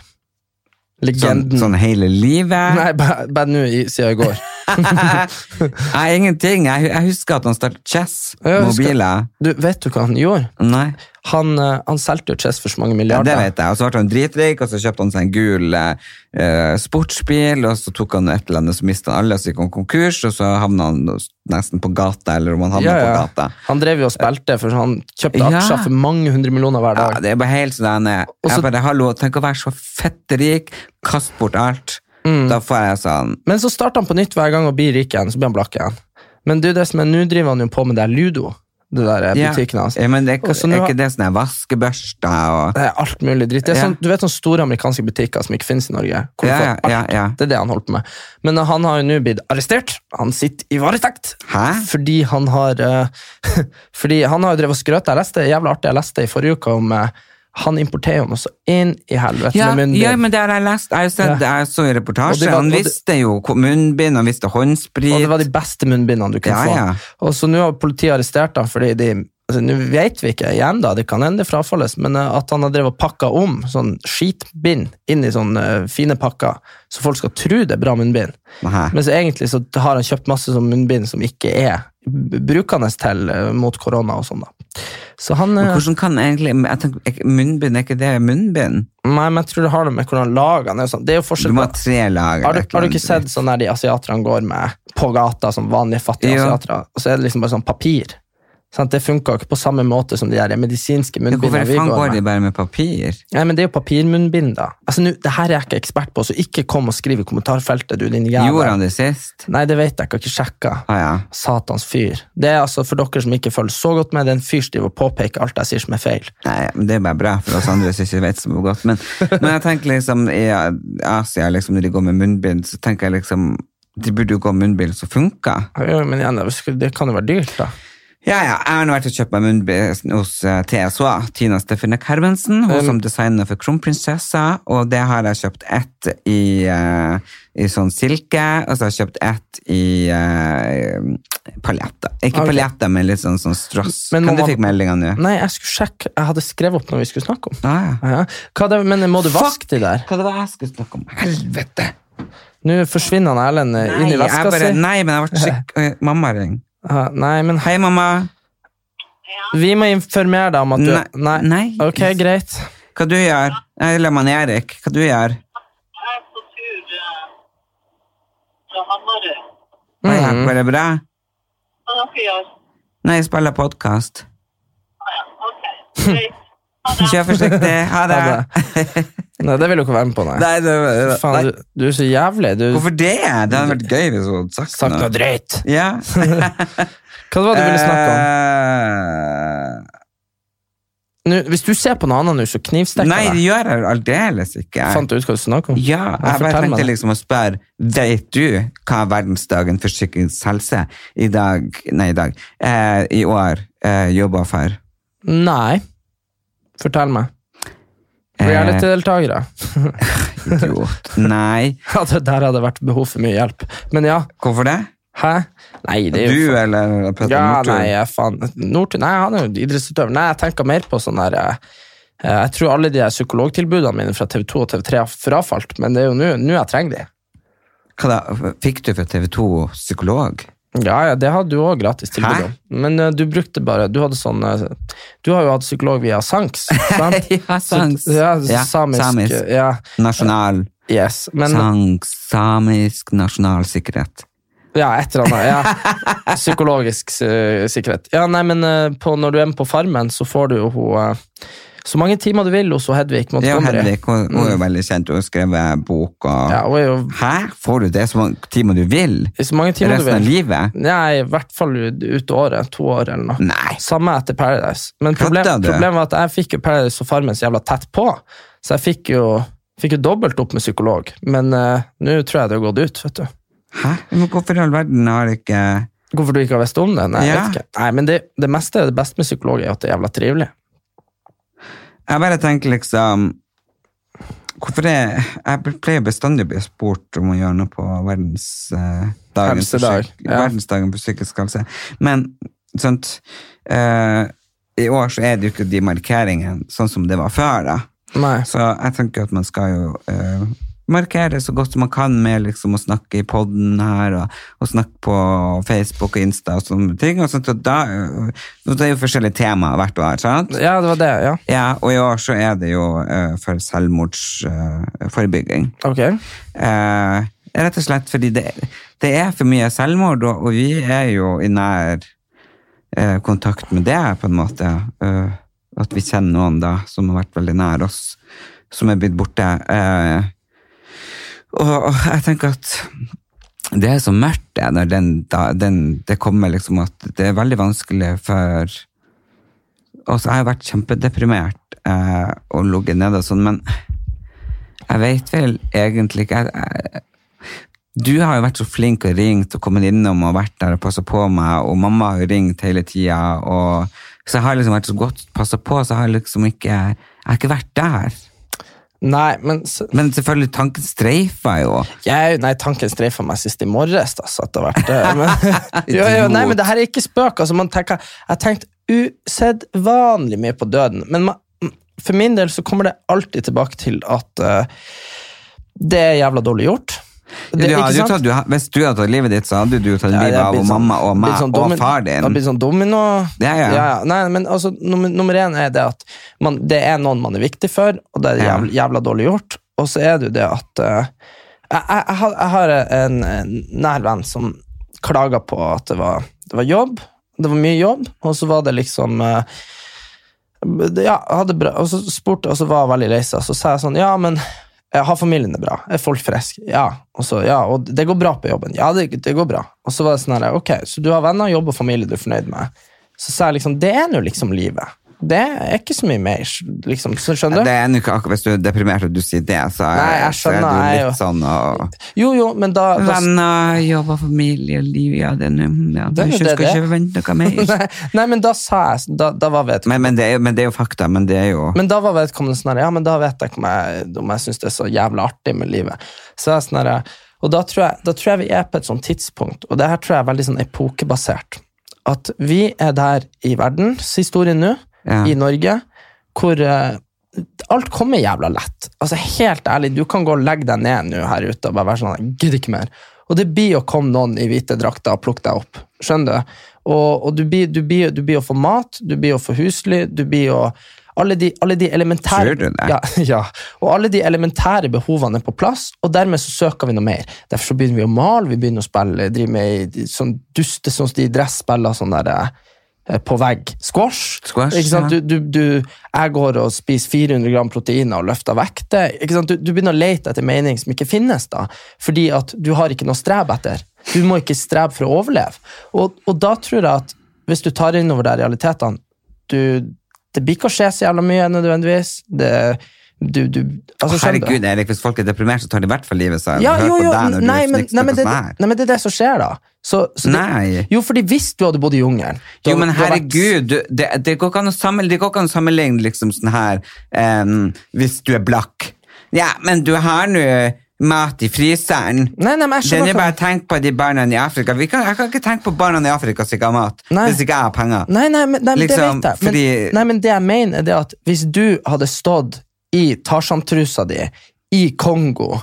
Sånn, Legenden. sånn hele livet? Nei, bare bare nå siden i går. [LAUGHS] Nei, ingenting. Jeg, jeg husker at han startet Chess Ja, mobiler. Du, vet du hva han gjorde? Nei, Han, eh, han solgte jo Chess for så mange ja, milliarder. det vet jeg. Og så ble han dritrik, og så kjøpte han seg en gul eh, sportsbil, og så tok han et eller annet, så mistet han alle, så gikk han konkurs, og så havna han nesten på gata, eller om han havna Ja, ja. på gata. Han drev jo og spilte, for han kjøpte Ja. aksjer for mange hundre millioner hver Ja, dag. det er bare helt sånn eh, Jeg bare, hallo, tenk å være så fette rik, kast bort alt. Mm. Da får jeg sånn Men så starter han på nytt hver gang og blir rik igjen, så blir han blakk igjen. Men du, det som er, nå driver han jo på med det Ludo, det der eh, butikken hans. ja, men det er, ikke- Og så er ikke det sånn vaskebørster og Det er alt mulig dritt. Det er sånn, du vet sånne store amerikanske butikker som ikke finnes i Norge? Hvor Ja, ja, ja, ja. Det er det han holder på med. Men eh, han har jo nå blitt arrestert. Han sitter i varetekt. Hæ? Fordi han har eh, [LAUGHS] Fordi han har jo drevet og skrøt. Jeg leste jævlig artig, jeg leste i forrige uke om han importerer jo noe så inn i helvete Ja, med munnbind. ja, men det har jeg lest. Jeg sett, jeg så i reportasje. var- han visste jo munnbind, han visste håndsprit. Og det var de beste munnbindene du kunne Ja, få. ja. Og så nå har politiet arrestert ham fordi de altså, Nå vet vi ikke igjen, da, det kan hende frafalles, men eh, at han har drevet og pakka om sånn skitbind inn i sånne fine pakker, så folk skal tro det er bra munnbind. Men så egentlig så har han kjøpt masse sånn munnbind som ikke er brukende til eh, mot korona og sånn, da. Så han Men eh, hvordan kan egentlig jeg tenker, er Munnbind, er ikke det munnbind? Nei, men jeg tror det har noe med hvordan lagene er. Sånn. Det er jo Du forskjell må ha tre lager. Har du, har du ikke sett sånn der de asiaterne går med på gata, som vanlige fattige Jo. asiatere, og så er det liksom bare sånn papir? Sant? Det funka ikke på samme måte som de der medisinske munnbindene. Hvorfor faen går de bare med papir? Nei, men Det er jo papirmunnbind, da. Altså, nu, det her er jeg ikke ekspert på, så ikke kom og skriv i kommentarfeltet, du din jævel. Gjorde han det sist? Nei, det vet jeg ikke, jeg har ikke sjekka. Ah, ja. Satans fyr. Det er altså, For dere som ikke følger så godt med, det er en fyr som påpeker alt jeg sier som er feil. Nei, men det er bare bra for oss andre som ikke vet så godt. Men, men jeg tenker liksom i Asia, liksom, når de går med munnbind, så tenker jeg liksom de burde jo gå med munnbind som funker. Ja, men igjen, det kan jo være dyrt, da. Ja, ja, jeg har nå vært og kjøpt meg munnbind hos eh, TSH, Tina Stefanek Hermansen, hun Um, som designer for Kronprinsessa, og det har jeg kjøpt ett i, uh, i sånn silke, og så har jeg kjøpt ett i uh, paljetter. Ikke okay. paljetter, men litt sånn, sånn strass. Men kan du fikk meldinga nå? Nei, jeg skulle sjekke. Jeg hadde skrevet opp når vi skulle snakke om. Ah, ja. Ja. Det, men må du vaske de der? Hva det var jeg skulle snakke om? Helvete! Nå forsvinner han Erlend eh, inn i veska si. nei, men jeg ble skikk... Oi, [LAUGHS] Mamma ringer. Ja, Nei, men Hei, mamma. vi må informere deg om at du Nei, nei. Ok, greit. Hva du gjør? Eller man Erik, hva du gjør? Jeg er på tur eh, fra Hamarøy. Er- Mhm. Går det bra? Hva dere gjør? Nei, jeg spiller podkast. Ah, ja, ok. Greit. Kjør forsiktig. Ha det. Ha Nei, det vil du ikke være med på, nei. Nei, det, det, Faen, du, du er så jævlig. Du Hvorfor det? Det hadde vært gøy hvis hun hadde sagt, sagt noe drøyt. Ja. [LAUGHS] Hva var det du ville snakke om? Eh, Nå, hvis du ser på noe annet nå, så knivstikker Nei, det gjør jeg aldeles ikke. Fant du ut hva du snakker om? Ja, jeg bare fortell meg tenkte liksom å spørre Vet du hva er verdensdagen for psykisk helse i dag, nei i dag, eh, i år eh, jobber for? Nei. Fortell meg. Eh, Reality-deltakere. Idiot. Nei. [LAUGHS] Ja, det der hadde vært behov for mye hjelp. Men ja, Hvorfor det? hæ? Nei, det er jo... Du eller Petter Ja, Northug? nei, faen Northug Nei, han er jo idrettsutøver. Nei, jeg tenker mer på sånn der eh, Jeg tror alle de her psykologtilbudene mine fra TV2 og TV3 har frafalt, men det er jo nå jeg trenger de. Hva da? Fikk du fra TV 2 psykolog? Ja, ja, det hadde du òg gratis tilbud om. Men uh, du brukte bare Du hadde sånn uh, Du har jo hatt psykolog via Sanks, [LAUGHS] sant? Ja, Sanks. Så, ja, Ja, samisk. samisk. Ja, Nasjonal yes. Men sang, Samisk nasjonal sikkerhet. Ja, et eller annet. Ja. [LAUGHS] Psykologisk uh, sikkerhet. Ja, nei, men på, når du er med på Farmen, så får du jo hun så mange timer du vil hos Hedvig Ja, Hedvig, hun, hun er jo veldig kjent, hun har skrevet bok og Ja, jo Hæ? Får du det så mange timer du vil? så mange timer du Resten av livet? Nei, i hvert fall ut året. To år eller noe. Nei. Samme etter Paradise. Men problem, problemet var at jeg fikk jo Paradise og Farmen så jævla tett på, så jeg fikk jo, fikk jo dobbelt opp med psykolog. Men uh, nå tror jeg det har gått ut, vet du. Hæ? Men hvorfor i all verden har ikke Hvorfor du ikke har visst om det? Nei, Ja. Nei men det, det meste det beste med psykolog er at det er jævla trivelig. Jeg bare tenker liksom Hvorfor det Jeg pleier bestandig å bli spurt om å gjøre noe på verdensdagen eh, for ja. verdensdagen for psykisk helse. Men sånt eh, I år så er det jo ikke de markeringene sånn som det var før. da. Nei. Så jeg tenker at man skal jo eh, markere så godt som man kan med liksom å snakke i podden her, og, og snakke på Facebook og Insta og sånne ting. Og sånt, og da, eh, det er jo forskjellige temaer hvert år, sant? Ja, det var det, ja. Ja, og i år så er det jo uh, for selvmordsforebygging. Ok. uh, rett og slett fordi det, det er for mye selvmord, og, og vi er jo i nær eh, kontakt med det, på en måte. Eh, at vi kjenner noen da, som har vært veldig nær oss, som er blitt borte. Eh, og, jeg tenker at det er så mørkt det, når den, den, det kommer liksom at det er veldig vanskelig for oss. Jeg har vært kjempedeprimert eh, og ligget nede og sånn, men jeg vet vel egentlig ikke jeg, jeg, Du har jo vært så flink og ringt og kommet innom og vært der og passet på meg, og mamma har jo ringt hele tida, så jeg har liksom vært så godt passa på, så jeg har liksom ikke Jeg har ikke vært der. Nei, men så, Men selvfølgelig, tanken streifa jo. jeg, Nei, tanken streifa meg sist i morges. Altså, at det har vært, [LAUGHS] men, jo, jo, nei, men det her er ikke spøk. Altså, man tenker, jeg har tenkt usedvanlig mye på døden. Men man, for min del så kommer det alltid tilbake til at uh, det er jævla dårlig gjort. Det, du hadde jo tatt, du, hvis du hadde tatt livet ditt, så hadde du tatt livet ja, av sånn- mamma og meg sånn sånn og domin- far Det din. blitt sånn domino. Ja, ja. Nei, men altså, nummer, nummer én er det at man, det er noen man er viktig for, og det er jævla, jævla dårlig gjort. Og så er det jo det at uh, jeg, jeg, jeg, har, en, en nær venn som klaga på at det var, det var jobb. Det var mye jobb, og så var det liksom uh, ja, hadde bra, og så spurte og så var jeg veldig lei seg. Så sa jeg sånn Ja, men har familien det bra? Er folk friske? Ja. Og så, ja, og det går bra på jobben? Ja, det, det går bra. Og så var det sånn her, ok, så du har venner, jobb og familie du er fornøyd med. Så sa jeg liksom, det er nå liksom livet. Det er ikke så mye mer, liksom. Så skjønner du? Det er ikke akkurat Hvis du er deprimert og du sier det, så er, Nei, jeg så er skjønner, du litt jo- sånn og Jo, jo, men da, da Venner, jobb og familie, liv, ja, det er nå ja, Det det skal ikke forvente noe mer. [LAUGHS] nei, nei, men da sa jeg Da, da var vedkommende Men, men, det er, men det er jo fakta, men det er jo Men da var vedkommende sånn her, ja, men da vet jeg ikke om jeg, om jeg syns det er så jævla artig med livet. Så jeg sånn her, og da tror, jeg, da tror jeg vi er på et sånt tidspunkt, og det her tror jeg er veldig sånn epokebasert, at vi er der i verdenshistorien nå, Ja. i Norge, hvor eh, alt kommer jævla lett. Altså Helt ærlig, du kan gå og legge deg ned nå her ute og bare være sånn gidder ikke mer. Og det blir å komme noen i hvite drakter og plukke deg opp. Skjønner du? Og, og du, blir, du, blir, du blir å få mat, du blir å få husly, du blir å alle de, alle de elementære Tror du det? Ja, [LAUGHS] ja. Og alle de elementære behovene er på plass, og dermed så søker vi noe mer. Derfor så begynner vi å male, vi begynner å spille, drive med sånn duste sånn de dresspiller sånn der eh, på vegg. Squash. Squash, ikke sant? ja. Du, du, du, jeg går og spiser 400 gram proteiner og løfter vekter. Ikke sant? Du, du begynner å lete etter mening som ikke finnes, da, fordi at du har ikke noe streb etter. Du må ikke strebe for å overleve. Og, og da tror jeg at hvis du tar inn over de realitetene du, Det blir ikke å skje så jævla mye nødvendigvis. Det, du, du, altså. Herregud, Erik, hvis folk er deprimert, så tar de i hvert fall livet seg. Ja, jo, jo, deg når du nei, men, nei, men det, sånn nei, men det er det som skjer, da. Så, så det, Nei. jo, fordi hvis du hadde bodd i jungelen Jo, men du herregud, du, det, det går ikke an å sammenligne, det liksom sånn her um, Hvis du er blakk. Ja, men du har nå mat i fryseren. Nei, nei, men jeg Den er bare tenk på de barna i Afrika. Vi kan, jeg kan ikke tenke på barna i Afrika som ikke har mat, Nei. hvis ikke jeg har penger. Nei, nei, men, nei, men Liksom, det vet jeg. Men, fordi- nei, men det jeg mener, er det at hvis du hadde stått i Tarzan-trusa di i Kongo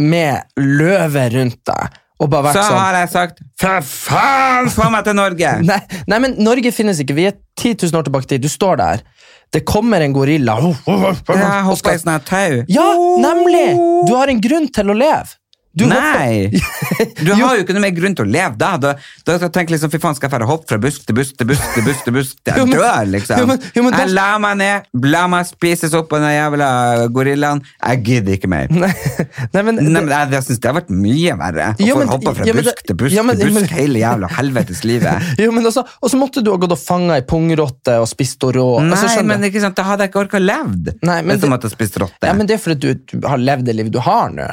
med løve rundt deg og bare vært Så sånn har jeg sagt for faen, få meg til Norge! [LAUGHS] Nei, nei, men Norge finnes ikke. Vi er 10 000 år tilbake i tid. Du står der. Det kommer en gorilla. Jeg hopper i sånn tau. Ja, nemlig! Du har en grunn til å leve. Du Nei! [LAUGHS] Du har jo ikke noe mer grunn til å leve da. Da, da skal jeg tenke liksom, fy faen, skal jeg fære hoppe fra busk til busk til busk til busk til busk til [LAUGHS] jeg dør, liksom. jo, men- jo, men Jeg la meg ned, la meg spises opp av den jævla gorillaen. Jeg gidder ikke mer. [LAUGHS] Nei, men, Nei, men jeg, jeg synes det har vært mye verre. Å få men- hoppe fra busk til busk til busk hele jævla helvetes livet. Jo, men også, og så måtte du ha gått og fanga ei pungrotte og spist og rå. Nei, altså, men ikke sant, da hadde jeg ikke orka levd. Nei, men det- måtte spist rotte. ja, men det er fordi du, du har levd det livet du har nå.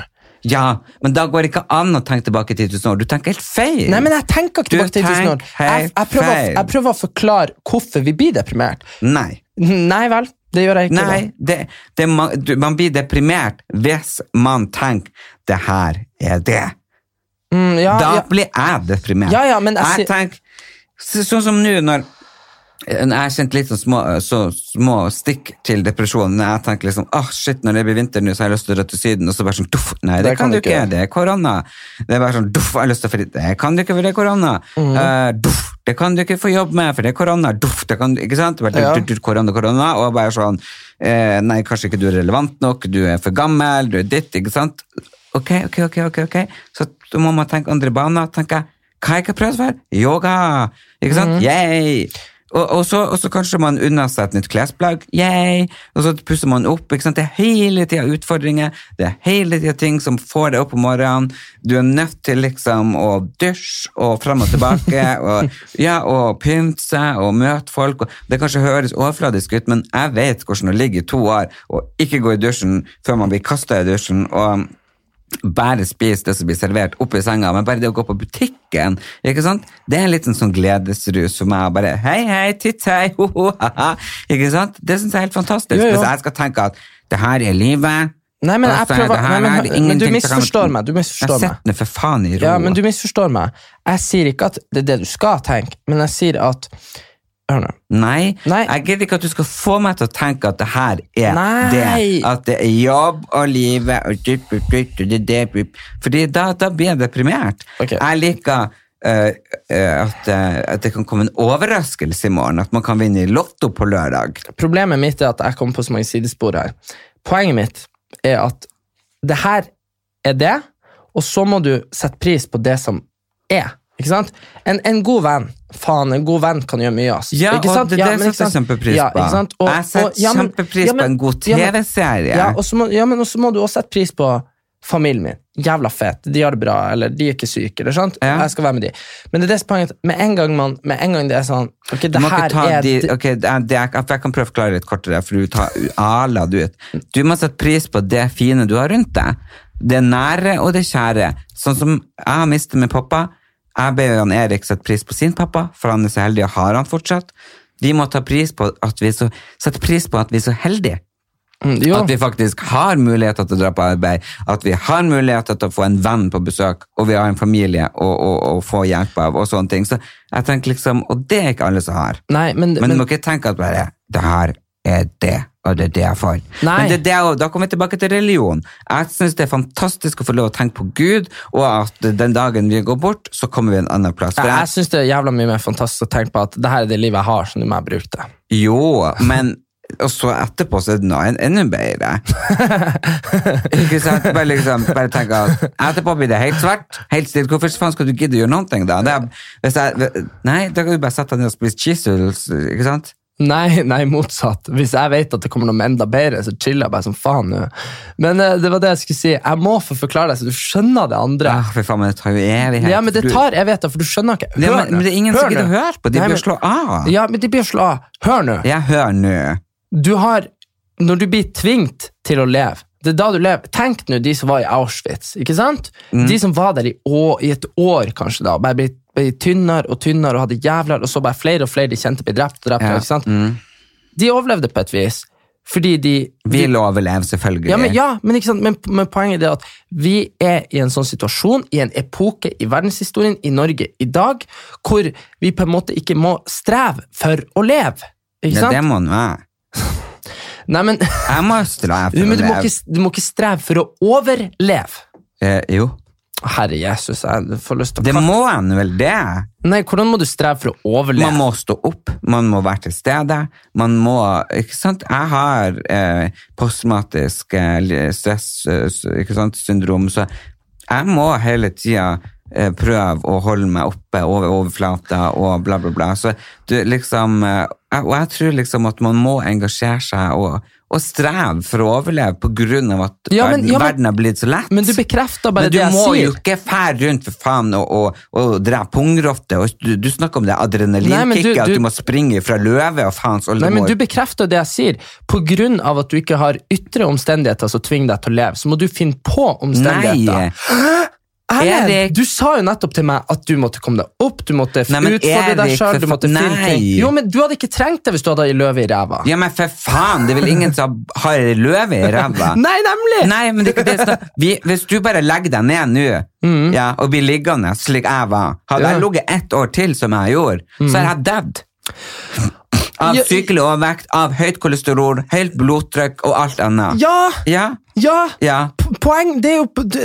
Ja, men da går det ikke an å tenke tilbake 10 000 år. Du tenker helt feil. Nei, men jeg tenker ikke tilbake til 10 000 år. Jeg, jeg, prøver, jeg prøver å forklare hvorfor vi blir deprimert. Nei. Nei vel, det gjør jeg ikke. Nei, det, det, man, blir deprimert hvis man tenker det her er det. Mm, ja, da ja. blir jeg deprimert. Ja, ja, men jeg sier- tenker, så, Sånn som nå, når jeg kjente litt sånn små, så små stikk til depresjon. Når jeg tenker liksom, ah shit, når det blir vinter nå, så har jeg lyst til å dra til Syden. Og så bare sånn, duff, nei, det, kan du ikke, det er korona. Det er bare sånn, duff, jeg har lyst til å fri, det kan du ikke, for det er korona. Mm. Uh, duff, det kan du ikke få jobb med, for det er korona. Duff, det kan du, ikke sant? Bare, Ja. du, du, korona, korona, og bare sånn, eh, nei, kanskje ikke du er relevant nok, du er for gammel, du er ditt, ikke sant? Ok, ok, ok, ok, ok. Så da må man tenke andre baner, tenker jeg, hva har jeg ikke prøvd før? Yoga, ikke sant? Yay! Og, og, så, og så kanskje man unner seg et nytt klesplagg, yay! Og så pusser man opp, ikke sant? Det er hele tida utfordringer, det er hele tida ting som får deg opp om morgenen. Du er nødt til liksom å dusje og frem og tilbake, [LAUGHS] og, ja, og pynte seg og møte folk. Det kanskje høres overfladisk ut, men jeg vet hvordan det ligger i to år og ikke gå i dusjen før man blir kasta i dusjen. og bare spise det som blir servert oppe i senga, men bare det å gå på butikken, ikke sant? Det er en liten sånn gledesrus for meg, bare hei, hei, titt, hei, ho, ho, ha, ha. ikke sant? Det synes jeg er helt fantastisk, Jo, jo. hvis jeg skal tenke at det her er livet, Nei, men jeg er prøver det her nei, men, men, du misforstår meg. Du misforstår Jeg setter meg for faen i ro. Ja, men du misforstår meg. Jeg sier ikke at det er det du skal tenke, men jeg sier at. Nei, Nei. jeg gidder ikke at du skal få meg til å tenke at det her er Nei. det. At det er jobb og livet og. Fordi da, da blir jeg deprimert. Okay. Jeg liker Uh, uh, at, uh, at det kan komme en overraskelse i morgen. At man kan vinne i Lotto på lørdag. Problemet mitt er at jeg kommer på så mange sidespor her. Poenget mitt er at det her er det, og så må du sette pris på det som er. Ikke sant? En, en god venn Faen, en god venn kan gjøre mye. Altså. Ja, ikke og sant? det- det ja, setter jeg kjempepris ja, på. sant? Og- Jeg setter og- ja, men- kjempepris ja, på en god TV-serie. Ja, må, ja, men også må du også sette pris på familien min. Jævla fet. De har det bra, eller de er ikke syke. Eller, sant? Ja. Jeg skal være med de. Men det er det som poenget. Med en gang, man, med en gang det er sånn Ok, det her er de, okay, det det for Jeg kan prøve å forklare litt kortere, for du tar ala du ut. Du må sette pris på det fine du har rundt deg. Det nære og det kjære. Sånn som jeg har mistet min pappa. Jeg ber Jan Erik sette pris på sin pappa, for han er så heldig og har han fortsatt. Vi må ta pris på at vi så, sette pris på at vi er så heldige. Mm. At vi faktisk har muligheter til å dra på arbeid, at vi har muligheter til å få en venn på besøk, og vi har en familie å, få hjelp av, og sånne ting. Så jeg tenker liksom, Og det er ikke alle som har. Nei, men, Men, du må ikke tenke at bare det her er det, Og det er det jeg får. Nei. Men det er det, da kommer vi tilbake til religion. Jeg syns det er fantastisk å få lov å tenke på Gud, og at den dagen vi går bort, så kommer vi en annen plass. For Jeg, jeg syns det er jævla mye mer fantastisk å tenke på at det her er det livet jeg har, som du må bruke det. jo, men og så etterpå så er det noe enda bedre. [LAUGHS] Ikke sant? Bare, liksom, bare tenk at etterpå blir det helt svart, helt stilt. Hvorfor faen skal du gidde å gjøre noen ting da? Det er, jeg, nei, da kan du bare sette deg ned og spise chisels, ikke sant? Nei, [LAUGHS] nei, motsatt. Hvis jeg vet at det kommer noe enda bedre, så chiller jeg bare som faen nå. Men eh, det var det jeg skulle si. Jeg må få forklare deg, så du skjønner det andre. Ja, for faen, men det tar jo evighet. Ja, men det tar evigheter, for du skjønner ikke. Hør men, nå. men det er ingen Hør som gidder å nå. høre på. De Nei, blir men- slå av. Ja, men de blir slå av. Hør nå. Jeg hører nå. Du har, når du blir tvingt til å leve, det er da du lever. Tenk nå de som var i Auschwitz, ikke sant? Mm. De som var der i, å, i et år, kanskje da, bare ble, ble tynnere og tynnere og hadde jævler, og så bare flere og flere de kjente ble drept og drept, Ja, ikke sant? mm. De overlevde på et vis, fordi de... Vi overleve overlever selvfølgelig. ja, men, ja, men? Men, men poenget er at vi er i en sånn situasjon, i en epoke i verdenshistorien, i Norge i dag, hvor vi på en måte ikke må streve for å leve. Ikke Ja, sant? det må den være. [LAUGHS] Nei, men, Jeg må streve [LAUGHS] du, for men du, å må leve. ikke, du må ikke streve for å overleve. Eh, jo, Herre Jesus, jeg får lyst til å det må en vel det. Nei, hvordan må du streve for å overleve? Man må stå opp, man må være til stede. Man må Ikke sant? Jeg har eh, postmatisk eh, stressyndrom, stress, eh, så jeg må hele tida eh, prøve å holde meg oppe over overflata og bla, bla, bla. Så du liksom eh, Og jeg tror liksom at man må engasjere seg og, og streve for å overleve av at Ja, men- ja, men- verden har blitt så lett. Men du bekrefter bare Men du det jeg må jo ikke fære rundt for faen og, og, og drepe pungrotter. Du, du snakker om det adrenalinkicket, at du- du må springe fra løve og faens Nei, men. Du bekrefter det jeg sier. Av at du ikke har ytre omstendigheter som tvinger deg til å leve, så må du finne på omstendigheter. Nei, Erlend, Erik. du sa jo nettopp til meg at du måtte komme deg opp, du måtte Nei, men utfordre deg sjøl, du måtte finne ting. Jo, men du hadde ikke trengt det hvis du hadde ei løve i ræva. ja, men for faen, det er vel ingen som har ei løve i ræva? [LAUGHS] Nei, nemlig! Nei, men det ikke det vi, Hvis du bare legger deg ned nå ja, og blir liggende slik jeg var Hadde Ja. jeg ligget ett år til som jeg gjorde, så hadde jeg dødd. Av sykelig overvekt, av høyt kolesterol, høyt blodtrykk og alt annet. Ja! Ja, Ja! ja. Poeng Det er jo Du,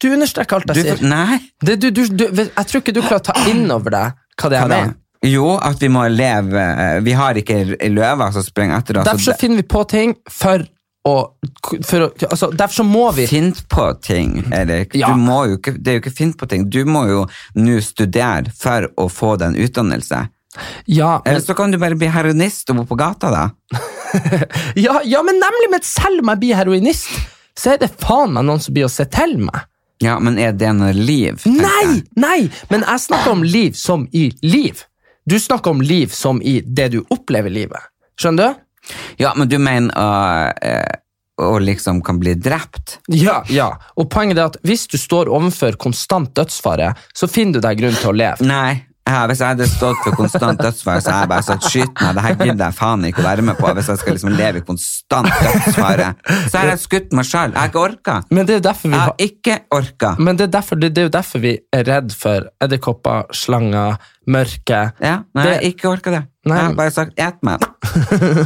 du understreker alt Du, jeg sier. nei. Det, du, du, du, jeg tror ikke du klarer å ta inn over deg hva det er jeg mener. Jo, at vi må leve eh, Vi har ikke løver som springer etter oss. Derfor finner vi på ting for å, for altså, Derfor så må vi Finn på ting, Erik. Ja. Du jo ikke, det er jo ikke finn på ting. Du må jo nå studere for å få den utdannelse. Ja, men, Eller så kan du bare bli heroinist og bo på gata, da. [LAUGHS] ja, ja, men nemlig, men selv om jeg blir heroinist, så er det faen meg noen som blir å se til meg. Ja, men er det noe liv? Nei! Nei! Men jeg snakker om liv som i liv. Du snakker om liv som i det du opplever livet. Skjønner du? Ja, men du mener å, eh, å liksom kan bli drept? Ja, ja. Og poenget er at hvis du står overfor konstant dødsfare, så finner du deg grunn til å leve. Nei. Ja, hvis jeg hadde stått for konstant dødsfare, så hadde jeg bare sagt skyt meg. Det her gidder jeg faen ikke å være med på hvis jeg skal liksom leve i konstant dødsfare. Så har jeg skutt meg sjøl. Jeg har ikke orka. Men det er derfor vi Jeg har har ikke orka. Men det er, derfor, det, det er jo derfor vi er redd for edderkopper, slanger, mørke. Ja, nei, jeg har ikke orka det. Nei, Jeg har bare sagt et meg.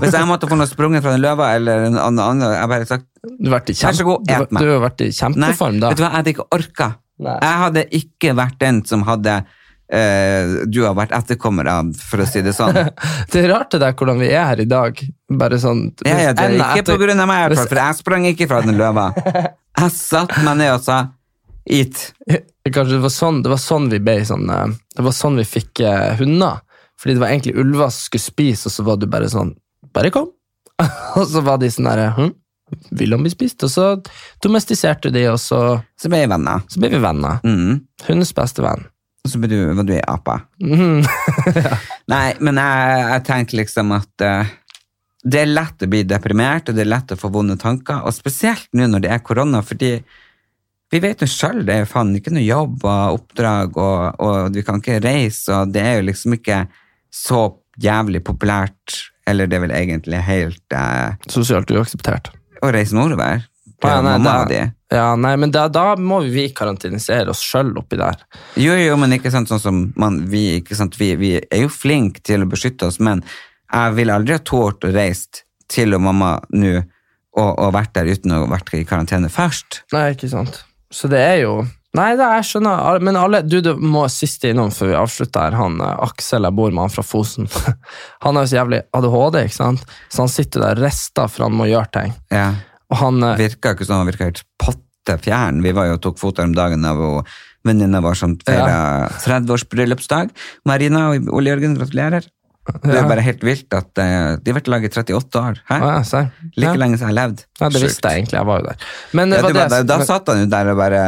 Hvis jeg måtte få noe sprunget fra en løve eller en annen, jeg har bare sagt har Vær så god, et meg. du har vært i kjempeform da. Nei, Vet du hva, jeg hadde ikke orka. Nei. Jeg hadde ikke vært den som hadde eh, du har vært etterkommer av, for å si det sånn. [LAUGHS] Det er rart det der hvordan vi er her i dag. Bare sånn Ja, ja, det er ikke etter- på grunn av meg, i hvert fall, for jeg sprang ikke fra den løva. [LAUGHS] Jeg satte meg ned og sa Eat. [LAUGHS] Kanskje det var sånn, det var sånn vi ble sånn eh, Det var sånn vi fikk eh, hunder. Fordi det var egentlig ulver som skulle spise, og så var du bare sånn Bare kom. og så var de sånn herre hm, Vil han bli spist? Og så domestiserte de, og så, Så ble vi venner. så ble vi venner. Mm. Hundens beste venn. Og så ble du, var du ei ape. ja. Nei, men jeg, jeg tenker liksom at uh, det er lett å bli deprimert, og det er lett å få vonde tanker, og spesielt nå når det er korona, fordi vi vet jo sjøl, det er faen ikke noe jobb og oppdrag, og, og vi kan ikke reise, og det er jo liksom ikke så jævlig populært, eller det er vel egentlig helt uh, Sosialt uakseptert. å reise nordover. Er Ja, nei, mamma det... di. Ja, nei, men da, da må vi karantenisere oss sjøl oppi der. Jo, jo, men ikke sant, sånn som man, vi, ikke sant, vi, vi er jo flinke til å beskytte oss, men jeg ville aldri ha tålt å reise til og mamma nå og, og vært der uten å ha vært i karantene først. Nei, ikke sant. Så det er jo Nei, det jeg skjønner Men alle, du, du må siste innom før vi avslutter her. Han eh, Aksel jeg bor med, han fra Fosen. [LAUGHS] Han har jo så jævlig ADHD, ikke sant? så han sitter der rista for han må gjøre ting. Ja. Han eh, Virka ikke sånn, han virka helt potte fjern. Vi var jo og tok foto om dagen av venninna vår som feira 30-års bryllupsdag. Marina og Ole Jørgen, gratulerer. Det er bare helt vilt at uh, de har vært laget i 38 år. Hæ? Å, ja. Like ja. lenge som jeg har levd. Ja, det Sjukt. visste jeg egentlig, jeg var jo der. Men det Ja, var det, det, da, da satt han jo der og bare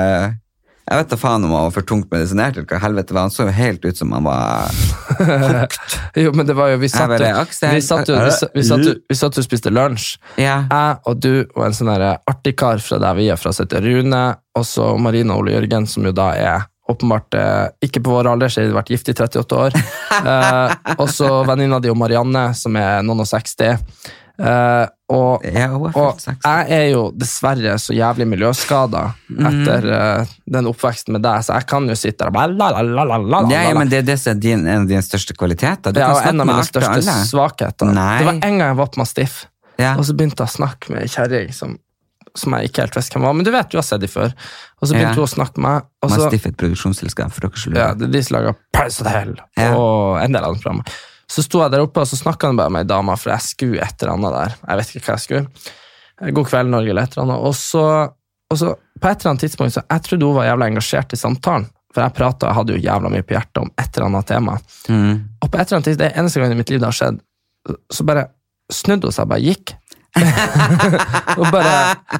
Jeg vet da faen om han var for tungt medisinert, eller hva helvete var. Han så jo helt ut som han var [LAUGHS] Jo, men det var jo Vi satt jo vi satt jo- vi satt- vi satt jo- vi satt jo og spiste lunsj. Ja. Jeg og du og en sånn artig kar fra der vi er fra, som heter Rune, og så Marina Ole Jørgen, som jo da er åpenbart eh, ikke på vår alder, så har de vært gift i 38 år. [LAUGHS] Eh, og så venninna di og Marianne, som er noen og 60. Eh, og Ja, er og jeg er jo dessverre så jævlig miljøskada etter eh, den oppveksten med deg, så jeg kan jo sitte der og bare la, la, la, la, la, la, Ja, men det er det som er din, en av dine største kvaliteter. Du kan og en av mine største svakheter. Nei. Det var en gang jeg var på Mastiff, Ja. og så begynte jeg å snakke med ei kjerring som, som jeg ikke helt visste hvem var. Men du vet, du har sett dem før. Og så begynte hun å snakke med meg, og så Mastiff er et produksjonsselskap, for dere som lurer. ja, det er de som lager Paris Hotel Ja. og en del av de programmene. Så sto jeg der oppe, og så snakka bare med ei dame, for jeg skulle et eller annet der. Jeg vet ikke hva jeg skulle. God kveld, Norge, eller et eller annet. Og så, og så på et eller annet tidspunkt, så jeg trodde hun var jævla engasjert i samtalen. For jeg pratet, jeg hadde jo jævla mye på hjertet om et eller annet tema. Mm. Og på et eller annet tidspunkt, det er eneste gang i mitt liv det har skjedd, så bare snudde hun seg og bare gikk. [LAUGHS] og bare,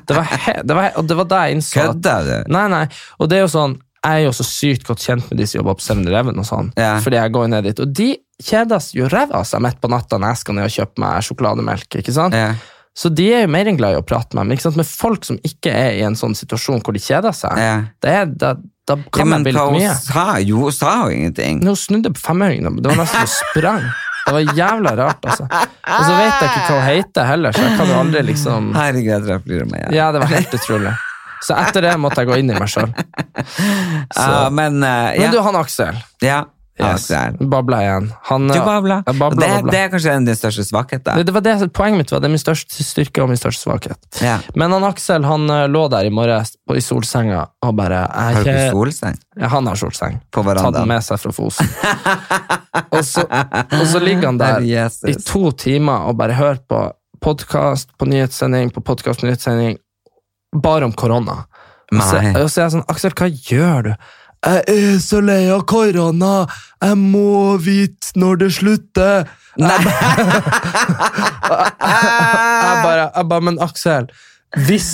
det var, he, det var, og det var da jeg innså at Kødder du? Nei, nei. Og det er jo sånn, jeg er jo så sykt godt kjent med de som jobber på 7-Eleven og sånn, Ja. fordi jeg går ned dit, og de kjedes jo ræva av seg midt på natta når jeg skal ned og kjøpe meg sjokolademelk, ikke sant? Ja. Så de er jo mer enn glad i å prate med meg? Men folk som ikke er i en sånn situasjon hvor de kjeder seg, Ja. det er, da, da Ja, kan men det bli litt mye. sa? Jo, sa jo ingenting. Hun snudde på femøringen, det var nesten hun sprang. Det var jævla rart, altså. Og så vet jeg ikke hva hun heter heller, så jeg kan jo aldri liksom Herregud, jeg tror jeg flirer meg. Ja, det var helt utrolig. Så etter det måtte jeg gå inn i meg sjøl. Uh, men uh, ja. Men du, han Aksel. ja. Yes. Babla igjen. Han, Du babla. Jeg babla, det, babla. det er kanskje en av dine største svakheter. Det, det var det, Poenget mitt var det er min største styrke og min største svakhet. Ja. Men han Aksel han eh, lå der i morges i solsenga og bare Har du ikke solseng? Ja, han har solseng. På Tatt den med seg fra Fosen. [LAUGHS] og, så, og så ligger han der i to timer og bare hører på podkast på nyhetssending på podkast nyhetssending, bare om korona. Og så, og så er jeg sånn, Aksel, hva gjør du? Jeg er så lei av korona, jeg må vite når det slutter. Nei. jeg, [LAUGHS] bare, jeg bare, men Aksel, hvis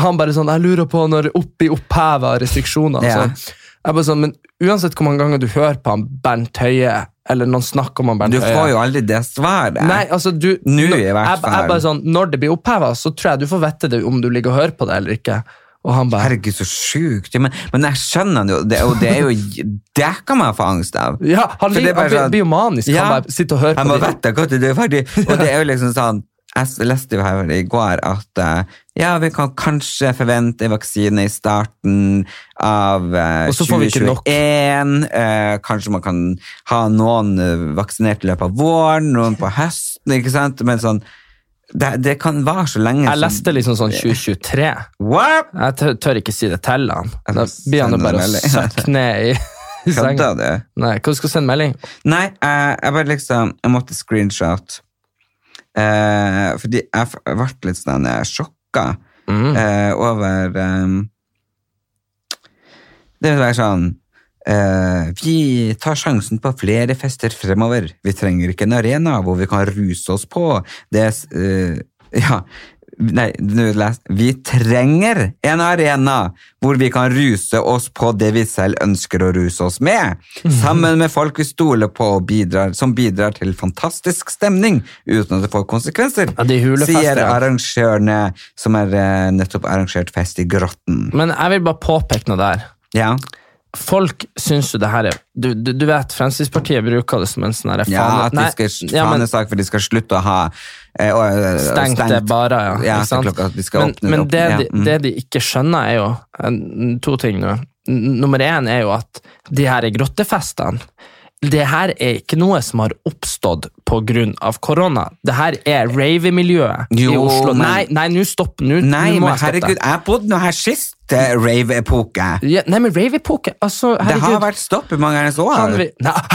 han bare sånn, jeg lurer på når oppi oppheva restriksjoner, Ja. jeg bare sånn, men uansett hvor mange ganger du hører på han Bernt Høie, eller noen snakker om han Bernt Høie Du får jo aldri det svaret. Nei, altså du Nå i hvert fall. jeg, jeg bare sånn, Når det blir oppheva, så tror jeg du får vite det om du ligger og hører på det eller ikke. Og han bare Herregud, så sjukt. Ja, men, men jeg skjønner jo, det, og det er jo Det kan man få angst av. Ja, han, blir- sånn- jo manisk. Ja. Han bare sitter og hører på må det. når det er ferdig. Og det er jo liksom sånn Jeg leste jo her i går at eh, ja, vi kan kanskje forvente vaksine i starten av eh, Og så får vi ikke nok. 2021. Eh, kanskje man kan ha noen eh, vaksinert i løpet av våren, noen på høsten, ikke sant? Men sånn det, det kan vare så lenge Jeg leste liksom sånn 2023. What? Jeg tør, tør ikke si det til han. Da blir han jo bare å søkke [LAUGHS] ned i, i senga. Nei, hva skal du sende melding? Nei, jeg, jeg bare liksom Jeg måtte screenshot. Eh, fordi jeg ble litt sånn eh, sjokka Mm. eh, over um, Det vil være sånn eh, Vi tar sjansen på flere fester fremover. Vi trenger ikke en arena hvor vi kan ruse oss på. Det er eh, [LAUGHS] Ja. Nei, les. Vi trenger en arena hvor vi kan ruse oss på det vi selv ønsker å ruse oss med. Sammen med folk vi stoler på og bidrar, som bidrar til fantastisk stemning uten at det får konsekvenser. Ja. Sier arrangørene som har eh, nettopp arrangert fest i Grotten. Men jeg vil bare påpeke noe der. Ja, Folk syns jo det her er Du, du, du vet, Fremskrittspartiet bruker det som en sånn herre ja at de skal ja, men- fanesak for de skal slutte å ha eh, og, eh, Stengte barer, ja. Ja, klokka de men men det, Ja, de, mm. det de ikke skjønner, er jo to ting nå. Nummer én er jo at de her er grottefestene det her er ikke noe som har oppstått pga. korona. Det her er rave-miljøet i Oslo. men- Nei, nei, nå stopp. Nå Nei, nå må men jeg stoppe herregud, jeg bodde nå her sist rave-epoke. Ja, nei, men rave-epoke altså, Det har vært stopp i mange ganger år.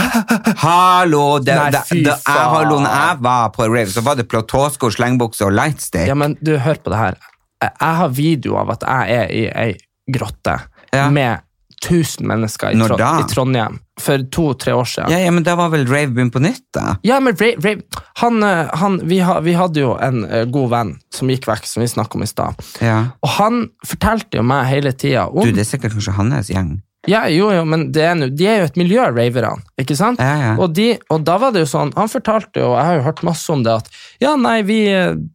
[LAUGHS] Hallo! Det, Nei, det, det, jeg, hallo, når jeg var på rave, så var det platåsko, slengbukse og lightstick. ja, men du, hør på det her. Jeg har video av at jeg er i ei grotte Ja. med 1000 mennesker i, Når da? i Trondheim for to-tre år siden. Ja, ja, men da var vel rave begynt på nytt, da? Ja, men rave, rave han, eh, han, vi, ha, vi hadde jo en eh, god venn som gikk vekk, som vi snakket om i stad. Ja. Og han fortalte jo meg hele tida om Du, det er sikkert kanskje hans gjeng. Ja, jo, jo, men det er, no, de er jo et miljø, raverne. Ikke sant? Ja, ja. Og, de, og da var det jo sånn, han fortalte jo, jeg har jo hørt masse om det, at ja, nei, vi,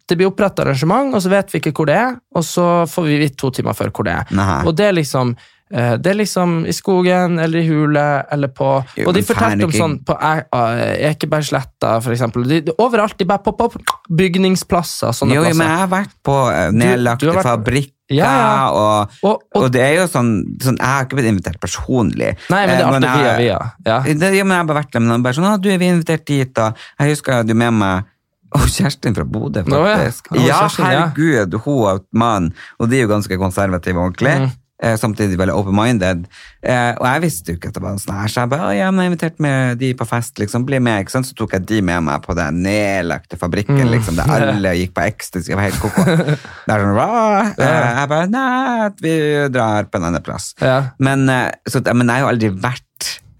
det blir opprettet arrangement, og så vet vi ikke hvor det er, og så får vi vite to timer før hvor det er. Nei. Og det er liksom eh, det er liksom i skogen eller i hule eller på Jo, Og de fortalte om sånn på E- eh, Ekebergsletta, for eksempel. De, de, overalt de bare popper opp bygningsplasser. Sånne Jo, jo, plasser. men jeg har vært på eh, nedlagte vært- fabrikker, Ja, ja. Og, Og- og- og det er jo sånn, sånn Jeg har ikke blitt invitert personlig. Nei, men det er Eh, alltid via via. Ja. Det, jo, men jeg har bare vært der, men han bare sånn, «Å, du er vi invitert dit, og jeg husker jeg hadde med meg [LAUGHS] Å, Kjerstin fra Bodø, Å, ja. faktisk. Å, ja, Kjerstin, ja. herregud, hun og mannen, og de er jo ganske konservative og ordentlige. Mm. Eh, Samtidig veldig open-minded. Eh, og jeg visste jo ikke at det var sånn her, så jeg bare, ja, men jeg har invitert med de på fest, liksom, bli med, ikke sant? Så tok jeg de med meg på den nedlagte fabrikken, Mm. liksom, der alle gikk på ecstasy, jeg var helt koko. [LAUGHS] Det er sånn, «Hva?» Eh, jeg bare, nei, vi drar på en annen plass. Ja. Men, så, men jeg har jo aldri vært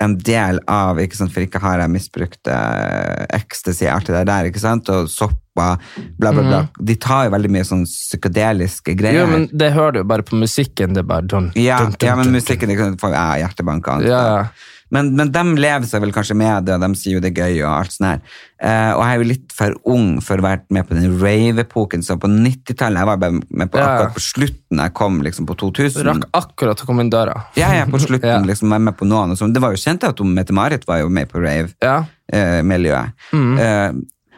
en del av, ikke sant, for ikke har jeg misbrukt eh, ecstasy, alt det der, ikke sant, og sopper, bla, bla, bla. De tar jo veldig mye sånn psykedeliske greier. Mhm. Jo, men det hører du jo bare på musikken. Det er bare dun, ja, dun, dun, ja, men musikken ikke sant, får jeg hjertebanker. Ja, ja. Men, men de lever seg vel kanskje med det, og de sier jo det er gøy og alt sånt her. Eh, og jeg er jo litt for ung for å være med på den rave-epoken, så på 90-tallet, jeg var bare med på akkurat på slutten, jeg kom liksom på 2000. Du Rakk akkurat å komme inn døra. Ja, ja, på slutten [LAUGHS] Ja. liksom var jeg med på noen. Og det var jo kjent at Mette-Marit var jo med på rave-miljøet. Eh,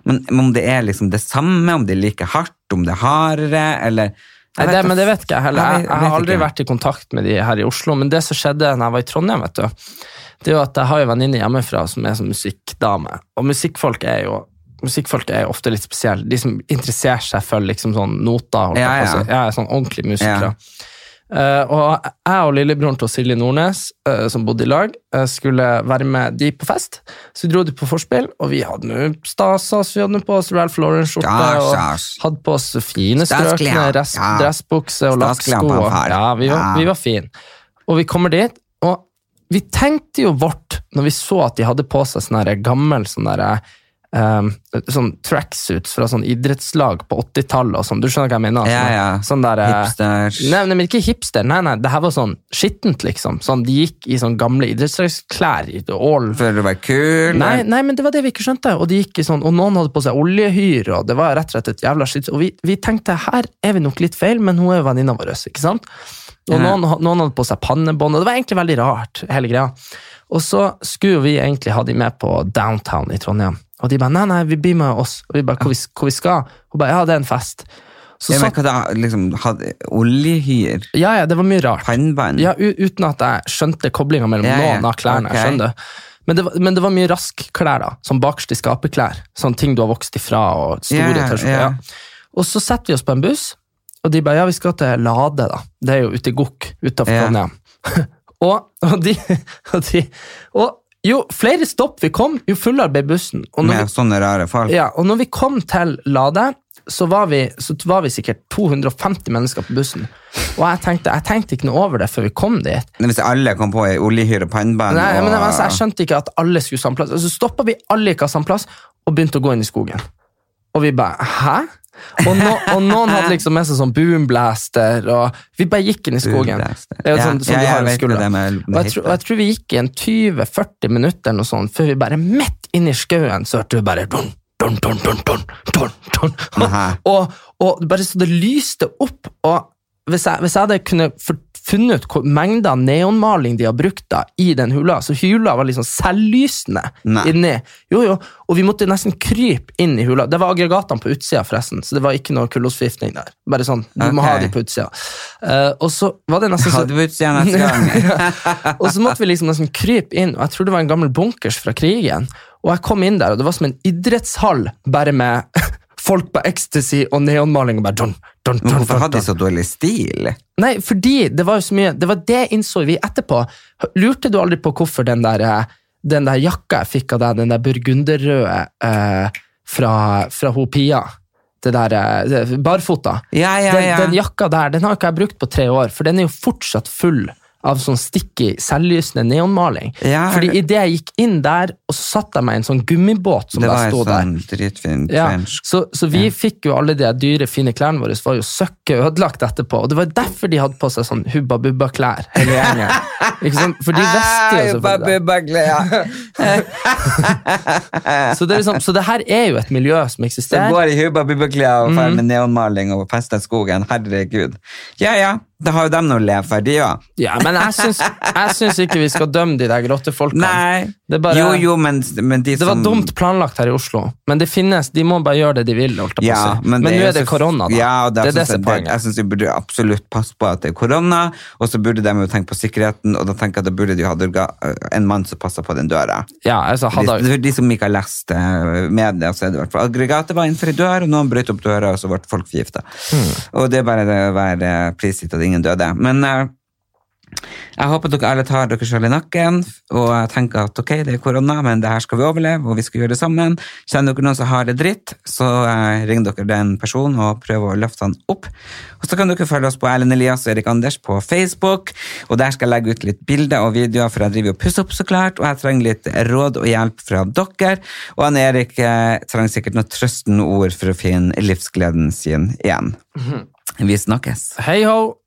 men men om det er liksom det samme, om det er like hardt, om det er hardere, eller Nei, det, men det vet ikke jeg heller. Jeg Jeg, jeg har aldri ikke. vært i kontakt med de her i Oslo, men det som skjedde når jeg var i Trondheim, vet du, det er jo at jeg har jo venninne hjemmefra som er sånn musikkdame, og musikkfolk er jo Musikkfolk er jo ofte litt spesielle. De som interesserer seg for liksom sånn noter. Ja, ja. Altså, Ja, sånn ordentlige musikere. Ja. Uh, og jeg og lillebroren til Silje Nordnes, uh, som bodde i lag, uh, skulle være med de på fest. Så vi dro de på forspill, og vi hadde nå stasa oss. Vi hadde på oss Ralph Lauren-skjorte og hadde på oss fine strøkne ja. dressbukse og lakksko. Ja, vi var, Ja. vi var fine. Og vi kommer dit, og vi tenkte jo vårt når vi så at de hadde på seg sånn gammel sånn derre um, sånn tracksuits fra sånn idrettslag på 80-tallet og sånn. Du skjønner hva jeg mener? Ja, Sånn- ja. Sånn der, hipster. Hipsters. Nei, nei, men ikke hipster. Nei, nei, det her var sånn skittent, liksom. Sånn, de gikk i sånn gamle idrettsklær. For å være kul? Nei, nei, men det var det vi ikke skjønte. Og, de gikk i sånn, og noen hadde på seg oljehyr, og det var rett og slett et jævla skitt. Og vi, vi tenkte her er vi nok litt feil, men hun er jo venninna vår, ikke sant? Og noen, noen hadde på seg pannebånd, og det var egentlig veldig rart, hele greia. Og så skulle vi egentlig ha de med på downtown i Trondheim. Og de bare nei, nei, vi blir med oss. Og vi bare hvor vi, hvor vi skal? Hun bare ja, det er en fest. Så men satt, da? Liksom, hadde oljehyr? ja, ja, det var mye rart. Pannbånd? Ja, uten at jeg skjønte koblinga mellom Ja, ja. noen av klærne. Okay. skjønner du? Men det, var, men det var mye raskklær, da. Sånn bakerst i skapet-klær. Sånn ting du har vokst ifra, og store yeah, yeah. ja. Ja. Og så setter vi oss på en buss, og de bare ja, vi skal til Lade, da. Det er jo ute i Gokk utafor Ja. Trondheim. [LAUGHS] og, og, de, og de Og jo flere stopp vi kom, jo fullere ble bussen. Vi, Med sånne rare folk? ja, og når vi kom til Lade, så var, vi, så var vi sikkert 250 mennesker på bussen. Og jeg tenkte, jeg tenkte ikke noe over det før vi kom dit. Men Hvis alle kom på i oljehyr og pannbånd Nei, og... men altså, Jeg skjønte ikke at alle skulle samme plass. Så stoppa vi alle ikke av samme plass, og begynte å gå inn i skogen. Og vi bare Hæ? Og, no, og noen hadde liksom med seg sånn boomblaster, og vi bare gikk inn i skogen. Er jo Ja, sånn, sånn ja, jeg har vet det med- Og jeg, tror, og jeg tror vi gikk i en 20-40 minutter eller noe sånt, før vi bare midt inn i skauen så hørte vi bare dun, dun, dun, dun, dun, dun, dun. [LAUGHS] Og, og bare så det lyste opp, og hvis jeg, hvis jeg hadde kunnet for, funnet ut hvor mengder neonmaling de har brukt da, i den hula. Så hula var liksom selvlysende Nei. inni. Jo, jo. Og vi måtte nesten krype inn i hula. Det var aggregatene på utsida, forresten, så det var ikke noe kullosforgiftning der. Bare sånn, du må ha de på utsida. Uh, og så var det nesten sånn [LAUGHS] og så måtte vi liksom nesten krype inn, og jeg tror det var en gammel bunkers fra krigen. Og jeg kom inn der, og det var som en idrettshall, bare med folk på ecstasy og neonmaling. og bare dun, Men dun, hvorfor hadde de så dårlig stil? Nei, fordi det var jo så mye Det var det innså vi etterpå. Lurte du aldri på hvorfor den der, eh, den der jakka jeg fikk av deg, den der burgunderrøde eh, fra, fra ho Pia det der eh, barfota Ja, ja, den, ja. den jakka der den har ikke jeg brukt på tre år, for den er jo fortsatt full av sånn sticky, selvlysende neonmaling. Ja, Fordi det- idet jeg gikk inn der, og så satte jeg meg i en sånn gummibåt som bare sto sånn der. sånn dritfin Ja, så, så vi fikk jo alle de dyre, fine klærne våre var jo søkke ødelagt etterpå. Og det var derfor de hadde på seg sånn Hubba Bubba-klær, hele gjengen. [LAUGHS] Ikke sant? For de visste jo selvfølgelig det. [LAUGHS] [LAUGHS] Så det, liksom, så det her er jo et miljø som eksisterer. Som går i hubba bubba-klær og Mhm. med neonmaling og fester skogen. Herregud. Ja, ja, da har jo dem noe å leve for, de òg. Ja, men jeg syns, jeg syns ikke vi skal dømme de der grottefolkene. Nei. Det bare- Jo, jo, men, men de Det var dumt planlagt her i Oslo, men det finnes, de må bare gjøre det de vil. Holdt Ja, men, men det nå er det korona, da. Ja, og det er det som er jeg- poenget. Jeg syns de burde absolutt passe på at det er korona, og så burde de jo tenke på sikkerheten, og da tenker jeg at da burde de ha en mann som passer på den døra. Ja, altså, hadde, De, de som ikke har lest eh, media, så er det i hvert fall aggregatet var innenfor ei dør, og noen brøt opp døra, og så ble folk forgifta. Hmm. Og det er bare å være prisgitt at ingen døde. Men eh, jeg håper dere alle tar dere selv i nakken og tenker at ok, det er korona, men det her skal vi overleve, og vi skal gjøre det sammen. Kjenner dere noen som har det dritt, så eh, ring dere den personen og prøv å løfte han opp. Og så kan dere følge oss på Erlend Elias og Erik Anders på Facebook, og der skal jeg legge ut litt bilder og videoer, for jeg driver og pusser opp så klart, og jeg trenger litt råd og hjelp fra dere. Og han Erik eh, trenger sikkert noen trøstende ord for å finne livsgleden sin igjen. Vi snakkes. Hei ho!